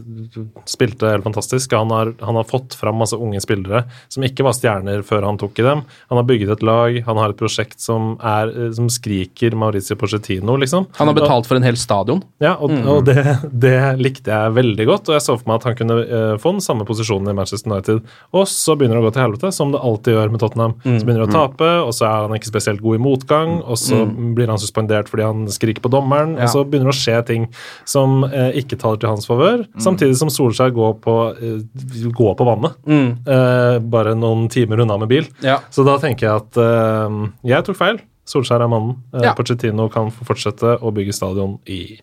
spilte helt fantastisk. Han har, han har fått fram masse unge spillere som ikke var stjerner før han tok i dem. Han har bygget et lag, han har et prosjekt som, er, eh, som skriker Maurizio Pochettino, liksom. Han har betalt for en hel stadion. Ja, og, og det, det likte jeg veldig godt, og jeg så for meg at han kunne eh, få den samme posisjonen i Manchester United. Og så begynner det å gå til helvete, som det alltid gjør med Tottenham. Så begynner det å tape, og så er han ikke spesielt god i motgang, og så blir han suspendert fordi han skriker på dommeren, og så begynner det å skje ting ting som eh, ikke taler til hans favør, samtidig som Solskjær går på, eh, går på vannet. Eh, bare noen timer unna med bil. Ja. Så da tenker jeg at eh, jeg tok feil. Solskjær er mannen. Eh, Ja. Pochettino kan få fortsette å bygge stadion i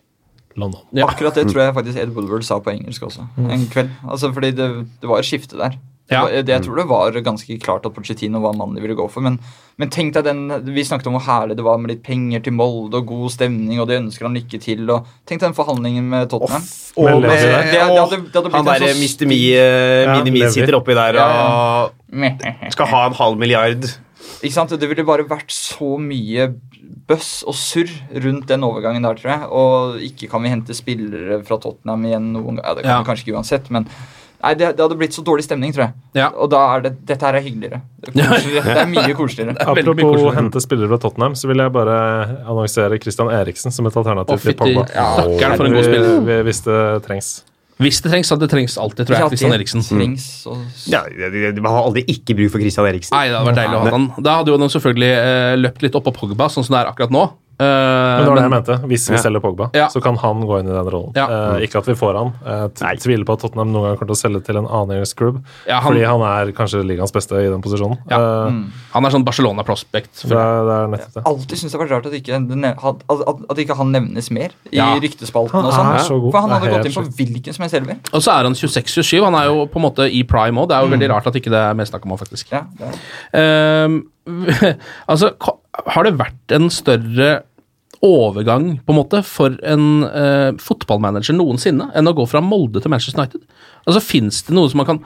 London. Ja. Akkurat det tror jeg faktisk Ed Woodward sa på engelsk også. En kveld. Altså, fordi det, det var et skifte der. Ja. Det, jeg tror det var ganske klart at Pochettino var mannen de ville gå for. Men, men tenk deg den Vi snakket om hvor herlig det var med litt penger til Molde og god stemning, og de ønsker han lykke til. Og tenk deg den forhandlingen med Tottenham. Og Men med. Det- det hadde- det hadde blitt han derre Mr. Me, eh, Ja, Mini Me sitter oppi der og ja. skal ha en halv milliard. Ikke sant? Det ville bare vært så mye bøss og surr rundt den overgangen der, tror jeg. Og ikke kan vi hente spillere fra Tottenham igjen noen gang. Ja, det kan Ja. vi kanskje ikke uansett, men Nei, det, det hadde blitt så dårlig stemning, tror jeg. Ja. Og da er det Dette her er hyggeligere. Det er. Det er mye koseligere. Apropos å hente spillere fra Tottenham, så vil jeg bare annonsere Christian Eriksen som et alternativ oh, til Pogba. Pogba. rakkeren for en god spiller. Vi- vi- Hvis det trengs. Hvis det trengs, så det trengs alltid, tror jeg. Christian Eriksen. Trengs, og, Ja, Man har aldri ikke bruk for Christian Eriksen. Nei, det hadde vært deilig å ha han. Da hadde jo de selvfølgelig eh, løpt litt opp på Pogba, sånn som det er akkurat nå. Eh, Men det var det jeg mente. Hvis vi Ja. selger Pogba, Ja. så kan han gå inn i den rollen. Ja. Uh, ikke at vi får han. Jeg t- tviler på at Tottenham noen gang kommer til å selge til en annen engelsk klubb. Ja, han- Fordi han er kanskje ligaens beste i den posisjonen. Ja. mm. Han er sånn Barcelona-prospect. det, det er nettopp det. alltid syns det har vært rart at ikke, at, at, at ikke han nevnes mer i Ja. ryktespalten. Han og sånn. så god. For han hadde gått inn på hvilken som helst elver. Og så er han 26-27. Han er jo på en måte i prime òg. Det er jo veldig rart at ikke det er mer snakk om han, faktisk. Ja, det er. Ehm, altså, har det vært en større overgang på en måte for en eh, fotballmanager noensinne enn å gå fra Molde til Manchester United? Altså, Fins det noe som man kan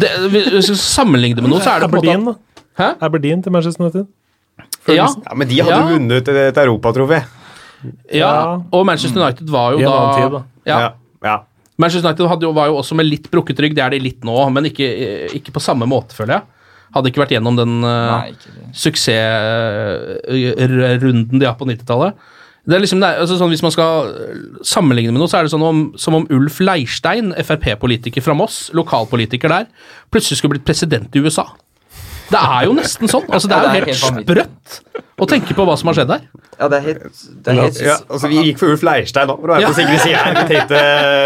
det, Hvis vi sammenligner sammenligne det med noe, så er det på en Aberdeen, måte da. Hæ? Aberdeen til Manchester United. Ja, Ja, Men de hadde Ja. vunnet et europatrofé. ja, og Manchester United var jo da, tid, da. Ja, Ja. ja. Manchester United hadde jo, var jo også med litt brukket rygg, det er de litt nå, men ikke, ikke på samme måte, føler jeg. Hadde ikke vært gjennom den eh, det. suksessrunden de har på 90-tallet. Det er liksom, det er, altså sånn, hvis man skal sammenligne med noe, så er det sånn om, som om Ulf Leirstein, Frp-politiker fra Moss, lokalpolitiker der, plutselig skulle blitt president i USA. Det er jo nesten sånn. altså Det er jo helt sprøtt å tenke på hva som har skjedd der. Ja, det er helt, det er helt Ja, altså, vi gikk for Ulf Leirstein nå, for å være Ja. på sikre side her. Vi tenkte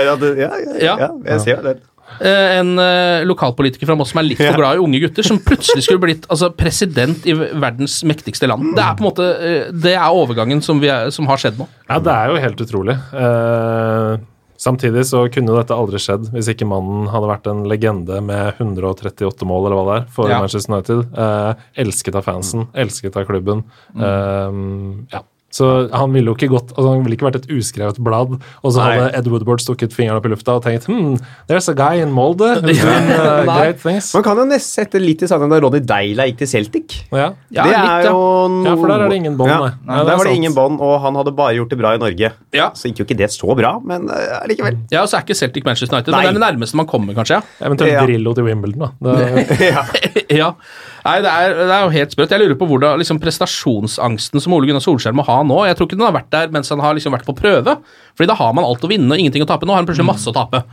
ja, det, ja, Ja. ja, jeg ser det. Eh, en eh, lokalpolitiker fra Moss som er litt for glad i unge gutter, som plutselig skulle blitt altså, president i verdens mektigste land. Det er på en måte eh, Det er overgangen som, vi er, som har skjedd nå. Ja, det er jo helt utrolig. Uh, samtidig så kunne dette aldri skjedd hvis ikke mannen hadde vært en legende med 138 mål, eller hva det er, for Ja. Manchester United. Uh, elsket av fansen, elsket av klubben. Uh, ja. Så han ville jo ikke gått altså Han ville ikke vært et uskrevet blad, og så hadde Ed Woodward stukket fingeren opp i lufta og tenkt hmm, there's a guy in Molde who's doing uh, great things. Man kan jo nesten sette litt i sammen da Ronny Deila gikk til Celtic. Ja. Ja, det litt, er ja. jo noe Ja, for der er det ingen bånd, Ja, nei. nei, Nei, det er der var det ingen bånd, og han hadde bare gjort det bra i Norge. Ja. Så gikk jo ikke det så bra, men uh, likevel. Ja, og så er ikke Celtic Manchester United, men det er det nærmeste man kommer, kanskje. ja. Eventuelt Ja. Drillo til Wimbledon, da. Det, ja. ja. Nei, det er, det er jo helt sprøtt. Jeg lurer på hvordan liksom, prestasjonsangsten som Ole Gunnar Solskjær må ha nå Jeg tror ikke den har vært der mens han har liksom vært på prøve. Fordi da har man alt å vinne og ingenting å tape. Nå har han plutselig masse å tape.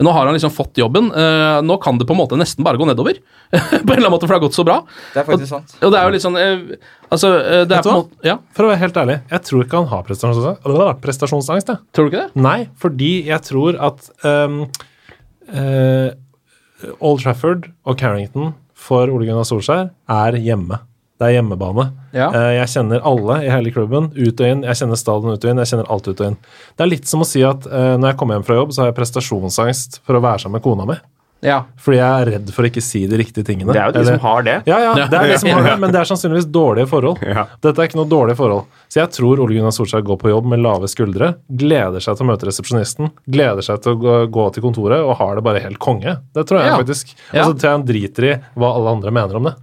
Nå har han liksom fått jobben. Eh, nå kan det på en måte nesten bare gå nedover. på en eller annen måte, for det har gått så bra. Det er faktisk sant. Og det er jo litt sånn eh, Altså, eh, det er på måte Ja, for å være helt ærlig, jeg tror ikke han har prestasjonsangst. Øh, prestasjonsangst jeg. tror du ikke det? Nei, fordi jeg tror at um, uh, Old Trafford og Carrington for Ole Gunnar Solskjær er hjemme. Det er hjemmebane. Ja. Eh, jeg kjenner alle i hele klubben, ut og inn. Jeg kjenner stadion ut og inn. Jeg kjenner alt ut og inn. Det er litt som å si at eh, når jeg kommer hjem fra jobb, så har jeg prestasjonsangst for å være sammen med kona mi. Ja. Fordi jeg er redd for å ikke si de riktige tingene. Det er jo de Eller- som har det. ja, ja, det er de som har det, men det er sannsynligvis dårlige forhold. Ja. Dette er ikke noe dårlige forhold. Så jeg tror Ole Gunnar Solskjær går på jobb med lave skuldre, gleder seg til å møte resepsjonisten, gleder seg til å gå, til kontoret og har det bare helt konge. Det tror jeg Ja. faktisk. Altså, jeg han driter i hva alle andre mener om det.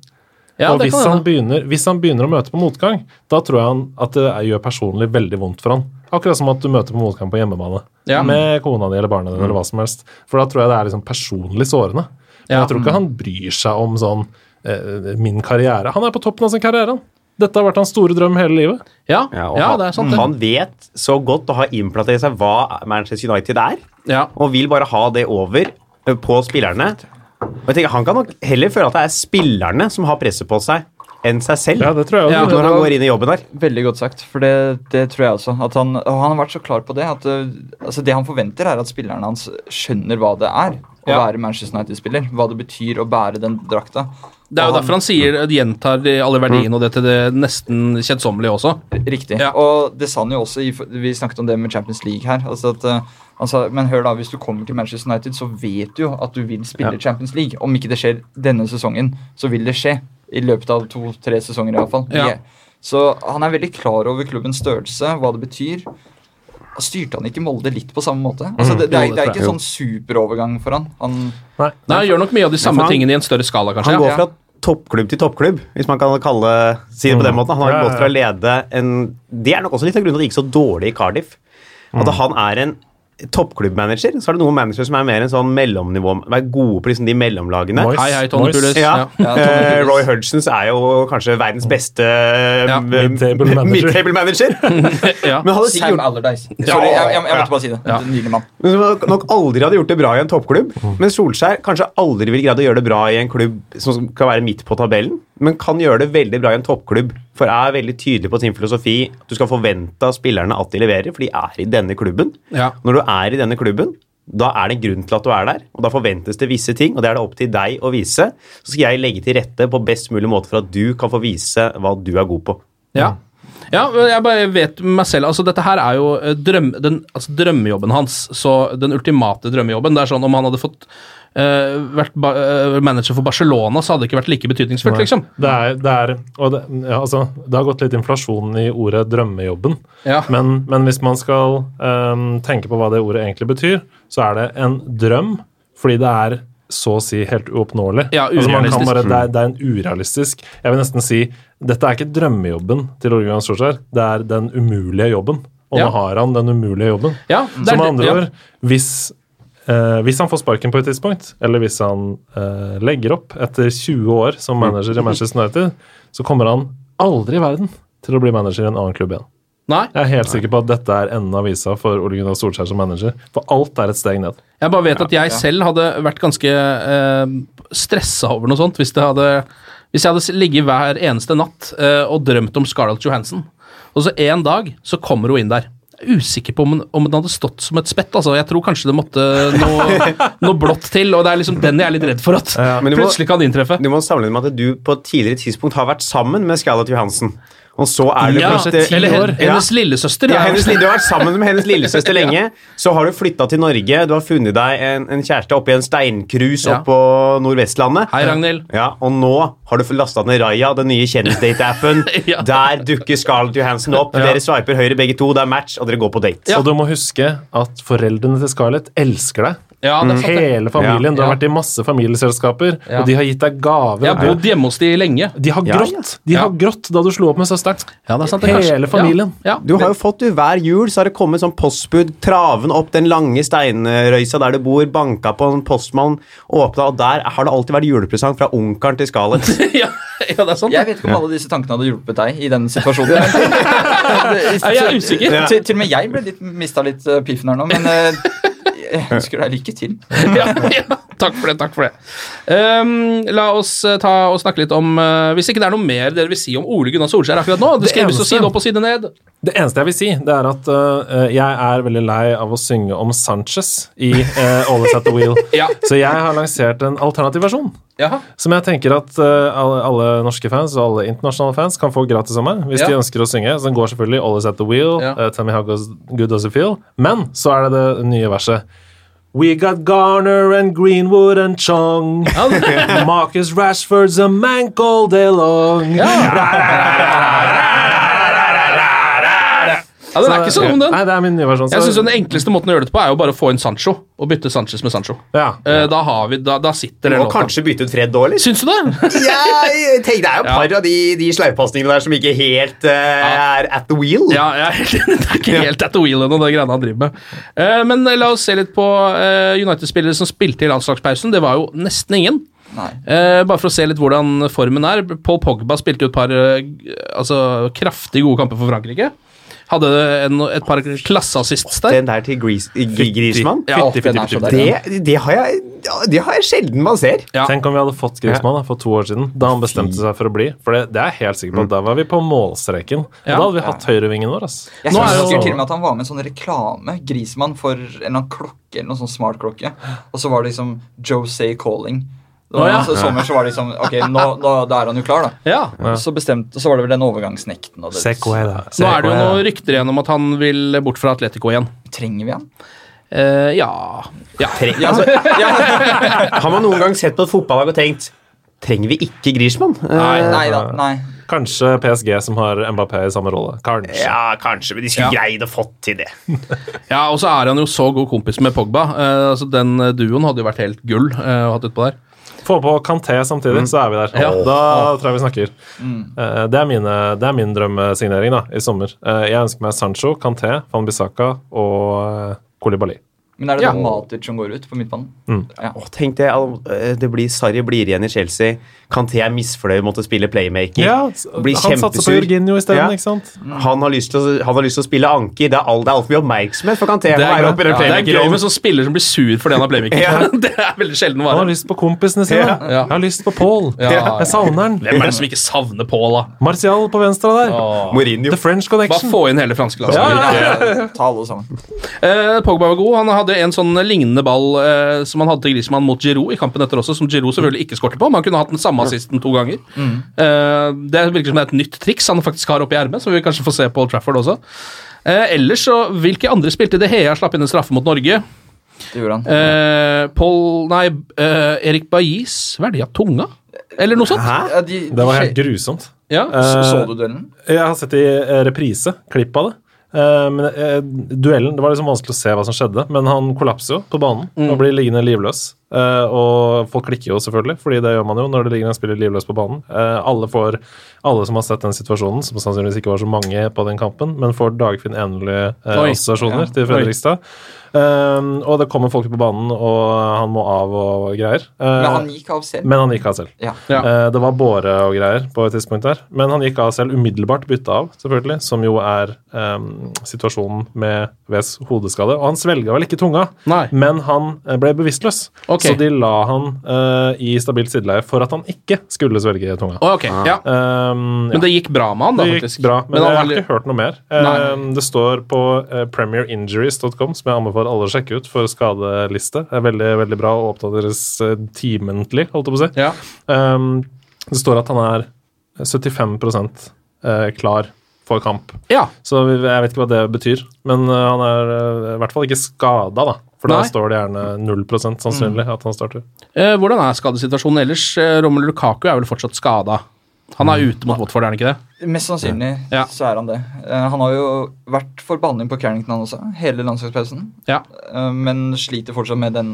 Ja og hvis han, begynner, hvis han begynner å møte på motgang, da tror jeg han at det er- gjør personlig veldig vondt for han. Akkurat som at du møter på motgang på hjemmebane. Ja. Med kona di eller barna dine eller hva som helst. For da tror jeg det er liksom personlig sårende. Ja. Jeg tror ikke han bryr seg om sånn eh, min karriere. Han er på toppen av sin karriere. han. Dette har vært hans store drøm hele livet. Ja, Ja, og ja han, det er sant. Det. han vet så godt og har implementert seg hva Manchester United er, Ja. og vil bare ha det over på spillerne. Og jeg tenker, Han kan nok heller føle at det er spillerne som har presset på seg, enn seg selv Ja, det tror jeg også. Ja, når han går inn i jobben der. Veldig godt sagt, for det, det tror jeg også. At han, og han har vært så klar på det. At uh, altså det han forventer, er at spillerne hans skjønner hva det er å Ja. være Manchester United-spiller. Hva det betyr å bære den drakta. Det er jo derfor han sier gjentar alle verdiene og det til det nesten kjedsommelige også. Riktig. Ja. Og det sa han jo også i, Vi snakket om det med Champions League her. Altså at, han sa, men hør da, hvis du kommer til Manchester United, så vet du jo at du vil spille Ja. Champions League. Om ikke det skjer denne sesongen, så vil det skje. I løpet av to-tre sesonger, iallfall. Ja. Så han er veldig klar over klubbens størrelse, hva det betyr. Styrte han ikke Molde litt på samme måte? Altså, det, det, er, det er ikke en sånn superovergang for han. han Nei. Nei, han gjør nok mye av de samme han- tingene i en større skala, kanskje. Han går ja. fra toppklubb til toppklubb, hvis man kan kalle, si det på den Mm. måten. Han har gått fra å lede en Det er nok også litt av grunnen til at det gikk så dårlig i Cardiff. At Mm. han er en toppklubbmanager. Så er det noen managere som er mer en sånn mellomnivå, er gode på liksom de mellomlagene. Hei, hei, Tony. Pulis. Ja. Ja, Tony Eh, Roy Hudgens er jo kanskje verdens beste Ja, midtable mid-table manager. manager. Ja. Men hadde Sam gjort Allardyce. Sorry, jeg, jeg, jeg måtte bare si det. Ja. Nydelig mann. Men som nok aldri hadde gjort det bra i en toppklubb. Men Solskjær kanskje aldri ville greid å gjøre det bra i en klubb som kan være midt på tabellen, men kan gjøre det veldig bra i en toppklubb. For jeg er veldig tydelig på sin filosofi. Du skal forvente av spillerne at de leverer, for de er i denne klubben. Ja. Når du er i denne klubben, da er det en grunn til at du er der, og da forventes det visse ting, og det er det opp til deg å vise. Så skal jeg legge til rette på best mulig måte for at du kan få vise hva du er god på. Ja. ja, jeg bare vet meg selv altså Dette her er jo eh, drøm, den, altså drømmejobben hans. Så den ultimate drømmejobben. Det er sånn Om han hadde fått eh, vært ba, eh, manager for Barcelona, så hadde det ikke vært like betydningsfullt, liksom. Det er, det er og det, ja, altså, det har gått litt inflasjon i ordet 'drømmejobben'. Ja. Men, men hvis man skal um, tenke på hva det ordet egentlig betyr, så er det en drøm fordi det er så å si helt uoppnåelig. Ja, altså, man kan bare, det, er, det er en urealistisk Jeg vil nesten si dette er ikke drømmejobben til Organ Solskjær, det er den umulige jobben. Og Ja. nå har han den umulige jobben. Ja, det Så er med det- andre ja. ord, hvis, eh, hvis han får sparken på et tidspunkt, eller hvis han eh, legger opp etter 20 år som manager i Manchester United, så kommer han aldri i verden til å bli manager i en annen klubb igjen. Nei, Jeg er helt sikker på at dette er enden av visa for Ole Gunnar Solskjær som manager, for alt er et steg ned. jeg bare vet at jeg selv hadde vært ganske eh, stressa over noe sånt hvis, det hadde, hvis jeg hadde ligget hver eneste natt eh, og drømt om Scarlett Johansson, og så en dag så kommer hun inn der. Er usikker på om, om den hadde stått som et spett. altså. Jeg tror kanskje det måtte noe, noe blått til, og det er liksom den jeg er litt redd for at ja, du må- plutselig kan inntreffe. Du må sammenligne med at du på et tidligere tidspunkt har vært sammen med Scarlett Johansen. Og så er det Ja, eller hen- Ja. hennes lillesøster. Ja, hennes, du har vært sammen med hennes lillesøster lenge. Så har du flytta til Norge. Du har funnet deg en, en kjæreste oppi en steinkrus Ja. oppå Nordvestlandet. Hei, Ragnhild. Ja, Og nå har du lasta ned Raya, den nye kjendisdate-appen. Ja. Der dukker Scarlett Johansen opp. Ja. Dere swiper høyre begge to, det er match, og dere går på date. Og du må huske at foreldrene til Scarlett elsker deg. Ja, det er. Hele familien. Du har Ja. vært i masse familieselskaper, Ja. og de har gitt deg gaver. Jeg har bodd hjemme hos de lenge. De har grått De har grått da du slo opp med søsteren. Ja, det er sant, det, kanskje. Hele familien. Ja, ja. Du har jo fått du, Hver jul så har det kommet sånn postbud traven opp den lange steinrøysa der du bor, banka på en postmann, åpna, og der har det alltid vært julepresang fra onkelen til Scarlett. ja, ja, det er sant. Jeg vet ikke om alle disse tankene hadde hjulpet deg i den situasjonen. Jeg er usikker. Til, til og med jeg ble litt, mista litt eh, piffen her nå, men eh, jeg ønsker deg lykke til. ja, ja. Takk for det. takk for det. Um, la oss eh, ta og snakke litt om uh, Hvis ikke det er noe mer dere vil si om Ole Gunnar Solskjær akkurat nå Det skriver så eneste- side opp og side ned. Det eneste jeg vil si, det er at uh, jeg er veldig lei av å synge om Sanchez i uh, All Is At The Wheel. Ja. Så jeg har lansert en alternativ versjon. Jaha. Som jeg tenker at uh, alle, alle norske fans og alle internasjonale fans kan få gratis av meg hvis Ja. de ønsker å synge. Så den går selvfølgelig All Is At The Wheel, Ja. uh, Tell Me How goes, Good Does It Feel. Men så er det det nye verset. We got Garner and Greenwood and Chong. Marcus Rashford's a mank all day long. Ja, den er ikke så dum, den. Nei, det er min nye versjon. Jeg synes Den enkleste måten å gjøre det på er jo bare å få inn Sancho og bytte Sanchez med Sancho. ja. Eh, da, har vi, da, da sitter den Og låta. kanskje bytte ut Fred da, eller? Syns du det? Jeg tenker, det er jo et par av de, de sleivpasningene der som ikke helt eh, er at the wheel. Ja, jeg er helt enig. Det er ikke helt at the wheel ennå, det greiene han driver med. Eh, men la oss se litt på eh, United-spillere som spilte i landslagspausen. Det var jo nesten ingen. Nei. Eh, bare for å se litt hvordan formen er. Paul Pogba spilte jo et par eh, altså, kraftig gode kamper for Frankrike. Hadde en, et par klasseassists der. Den der til Gris Griezmann, Ja, Fytti, den fytti, fytti. det, det, har jeg, det har jeg sjelden man ser. Ja. Tenk om vi hadde fått Griezmann da, for to år siden, da han bestemte seg for å bli. For det, det er jeg helt sikker på. at Da var vi på målstreken. Og Ja. Da hadde vi hatt høyrevingen vår. ass. Jeg Nå er husker jo- til og med at han var med i en sånn reklame, Grismann, for en eller annen klokke, eller noen sånn smartklokke. Og så var det liksom Jose Calling. Var, ja. så, sommer så var det liksom Ok, nå, da, da er han jo klar, da. Ja. Så, bestemt, så var det vel den overgangsnekten. Og det, Sequela. Nå er det jo noen rykter igjen om at han vil bort fra Atletico igjen. Trenger vi han? Uh, ja. ja. Trenger, altså, ja, Har man noen gang sett på et fotballag og tenkt Trenger vi ikke Griezmann? Nei, nei da. Nei. Kanskje PSG som har Mbappé i samme rolle. Kanskje. Ja, kanskje, men de skulle Ja. greid å fått til det. Ja, og så er han jo så god kompis med Pogba. Uh, altså Den eh, duoen hadde jo vært helt gull uh, å ha utpå der. Få på Kanté samtidig, så er vi der. Ja. Da tror jeg vi snakker. Eh, Det, er mine, det er min drømmesignering da, i sommer. Uh, Jeg ønsker meg Sancho, Kanté, Van Bissaka og Kolibali. Koulibaly. Men er det Ja. da Matic som går ut på midtbanen? Ja. Åh, tenk det, eh, det blir Sarri blir igjen i Chelsea. Kanté er misfornøyd med å spille playmaker. Ja, blir han satser på. Jorginho isteden, Ja. ikke sant? Han har lyst til å, han har lyst til å spille anker. Det er, altfor alt er mye oppmerksomhet for Kanté. Det er, oppe den ja, det er gøy med sånn spiller som blir sur fordi han har playmaker. Ja. det er veldig sjelden Han har lyst på kompisene sine. Ja. Ja. Jeg har lyst på Paul. Ja, ja. Jeg savner han. Hvem er det som ikke savner Paul, da? Martial på venstre der. Mourinho. The French Bare Connection. få inn hele franske landslaget. Ta alle sammen. Eh, Pogba var god. Han hadde en sånn lignende ball eh, som han hadde til Griezmann mot Giroud i kampen etter også, som Giroud selvfølgelig ikke skårte på. Men han kunne hatt den samme assisten to ganger. Eh, det virker som det er et nytt triks han faktisk har oppi ermet, som vi kanskje får se på Old Trafford også. Eh, ellers så, Hvilke andre spilte det? Hea slapp inn en straffe mot Norge. Det gjorde han. Eh, Paul Nei, eh, Erik Bajis Velja tunga? Eller noe sånt. De, Det var helt grusomt. Ja. så, Eh, så du duellen? Jeg har sett i eh, reprise klipp av det. Eh, men eh, duellen Det var liksom vanskelig å se hva som skjedde, men han kollapser jo på banen og blir liggende livløs. Eh, og folk klikker jo selvfølgelig, fordi det gjør man jo når det ligger en spiller livløs på banen. Eh, alle får alle som har sett den situasjonen, som sannsynligvis ikke var så mange på den kampen, men får Dagfinn Enerly eh, Oi. assosiasjoner Ja. til Fredrikstad. Eh, og det kommer folk på banen, og han må av og greier. Uh, Men han gikk av selv. men han gikk av selv. Ja. Ja. Uh, Det var båre og greier på et tidspunkt der. Men han gikk av selv umiddelbart, bytta av, selvfølgelig, som jo er um, situasjonen med Vs hodeskade. Og han svelga vel ikke tunga, Nei. men han eh, ble bevisstløs. Okay. Så de la han uh, i stabilt sideleie for at han ikke skulle svelge tunga. Å, ok, ja. Um, Men det gikk bra med han, da, det gikk bra, men, men jeg har aldri... ikke hørt noe mer. Um, det står på uh, premierinjuries.com, som jeg anbefaler alle å sjekke ut for skadeliste. Det er veldig veldig bra og oppdateres uh, timentlig, holdt jeg på å si. Ja. Um, det står at han er 75 uh, klar for kamp. ja. Så jeg vet ikke hva det betyr, men uh, han er i hvert fall ikke skada, da. For da står det gjerne 0% sannsynlig at han starter. Eh, hvordan er skadesituasjonen ellers? Rommel Romelu Lukaku er vel fortsatt skada. Han er ute mot Watford, er han ikke det? Mest sannsynlig Ja. så er han det. Eh, han har jo vært for behandling på Carrington han også, hele landslagspausen. Ja. Eh, men sliter fortsatt med den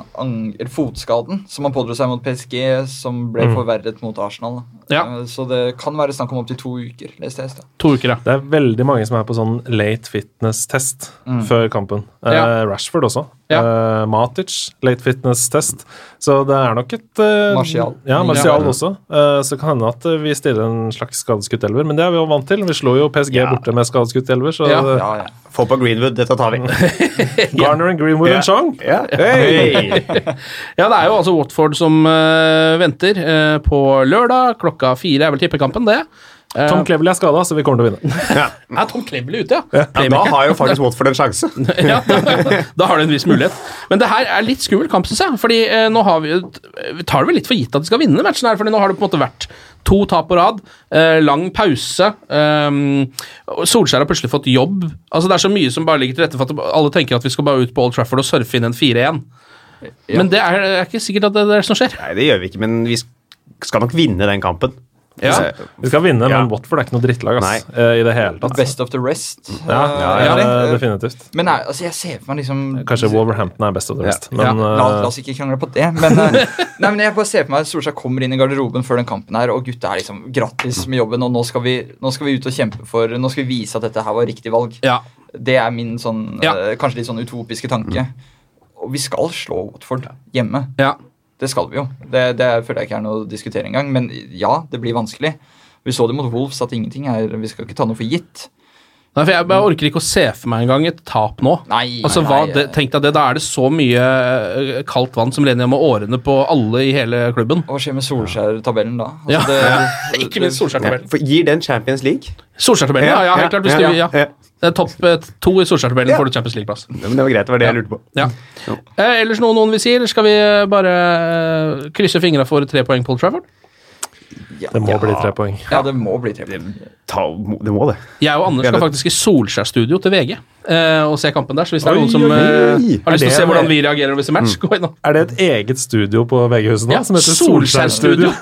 fotskaden som han pådro seg mot PSG, som ble forverret mot Arsenal. Ja. Eh, så det kan være snakk om opptil to uker, leste jeg. To uker, ja. Det er veldig mange som er på sånn late fitness-test før kampen. Ja. Rashford også. Ja. Matic, late fitness-test. Så det er nok et Martial. Ja, Martial Ja. også. Så kan hende at vi stiller en slags skadeskutt elver, men det er vi jo vant til. Vi slo jo PSG Ja. borte med skadeskutt elver, så Ja. Ja, ja. Få på Greenwood, dette tar vi. Garner and Greenwood yeah. and Chong. Ja. Hey. Ja, det er jo altså Watford som uh, venter uh, på lørdag. Klokka fire er vel tippekampen, det. Eh, Tom Cleverley er skada, så vi kommer til å vinne. er Tom Cleverley ute, ja? Ja, da har jo faktisk Watford en sjanse. ja, da har du en viss mulighet. Men det her er litt skummel kamp, syns jeg. Fordi eh, nå har vi, vi tar det vel litt for gitt at de skal vinne matchen her. Fordi nå har det på en måte vært to tap på rad, eh, lang pause. Eh, Solskjær har plutselig fått jobb. Altså Det er så mye som bare ligger til rette for at alle tenker at vi skal bare ut på Old Trafford og surfe inn en 4-1. Men det er, er ikke sikkert at det er det som skjer. Nei, det gjør vi ikke, men vi skal nok vinne den kampen. Ja. Vi skal vinne, Ja. men Watford er ikke noe drittlag ass, eh, i det hele tatt. Best of the rest. Ja, ja, ja, definitivt. Men nei, altså, jeg ser for meg liksom Kanskje Wolverhampton er best of the rest, Ja. men la, la eh, oss ikke krangle på det. Men, eh, nei, men jeg bare ser for meg at Solskjær kommer inn i garderoben før den kampen her, og gutta er liksom grattis med jobben, og nå skal, vi, nå skal vi ut og kjempe for Nå skal vi vise at dette her var riktig valg. Ja. Det er min sånn Ja. kanskje litt sånn utopiske tanke. Og vi skal slå Watford hjemme. Ja. Det skal vi jo. Det, det føler jeg ikke er noe å diskutere engang. Men ja, det blir vanskelig. Vi så det mot Wolves at ingenting er Vi skal ikke ta noe for gitt. Nei, for Jeg jeg, orker ikke å se for meg engang et tap nå. Nei, altså, nei, hva, nei, det, tenk deg det, Da er det så mye eh, kaldt vann som renner gjennom årene på alle i hele klubben. Hva skjer med Solskjær-tabellen da? Altså, Ja, det- Ikke minst Solskjær-tabellen. For Gir den Champions League? Solskjær-tabellen, ja, ja, helt klart. Hvis ja, du, ja. ja. Det er Topp eh, to i Solskjær-tabellen Ja. får du Champions League-plass. Ja, Det var greit, det var det jeg lurte på. Ja. Eh, ellers noe noen vil si, eller skal vi eh, bare krysse fingra for tre poeng på Old Trafford? Det må bli tre poeng. Ja, det må bli tre. Ta, det må det. Jeg og Anders skal faktisk i Solskjær-studio til VG uh, og se kampen der. Så hvis det er noen som eh, har lyst til å se hvordan vi reagerer når vi ser match, gå inn og Er det et eget studio på VG-huset nå? Ja, som heter Solskjær-studio.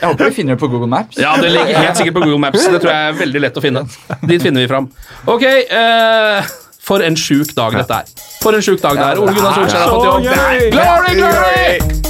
Jeg håper vi finner det på Google Maps. Ja, det ligger helt sikkert på Google Maps. Det tror jeg er veldig lett å finne. Dit finner vi fram. Ok, uh, for en sjuk dag dette er. For en sjuk dag det er. Ole Gunnar Solskjær har fått jobb. Glory, glory!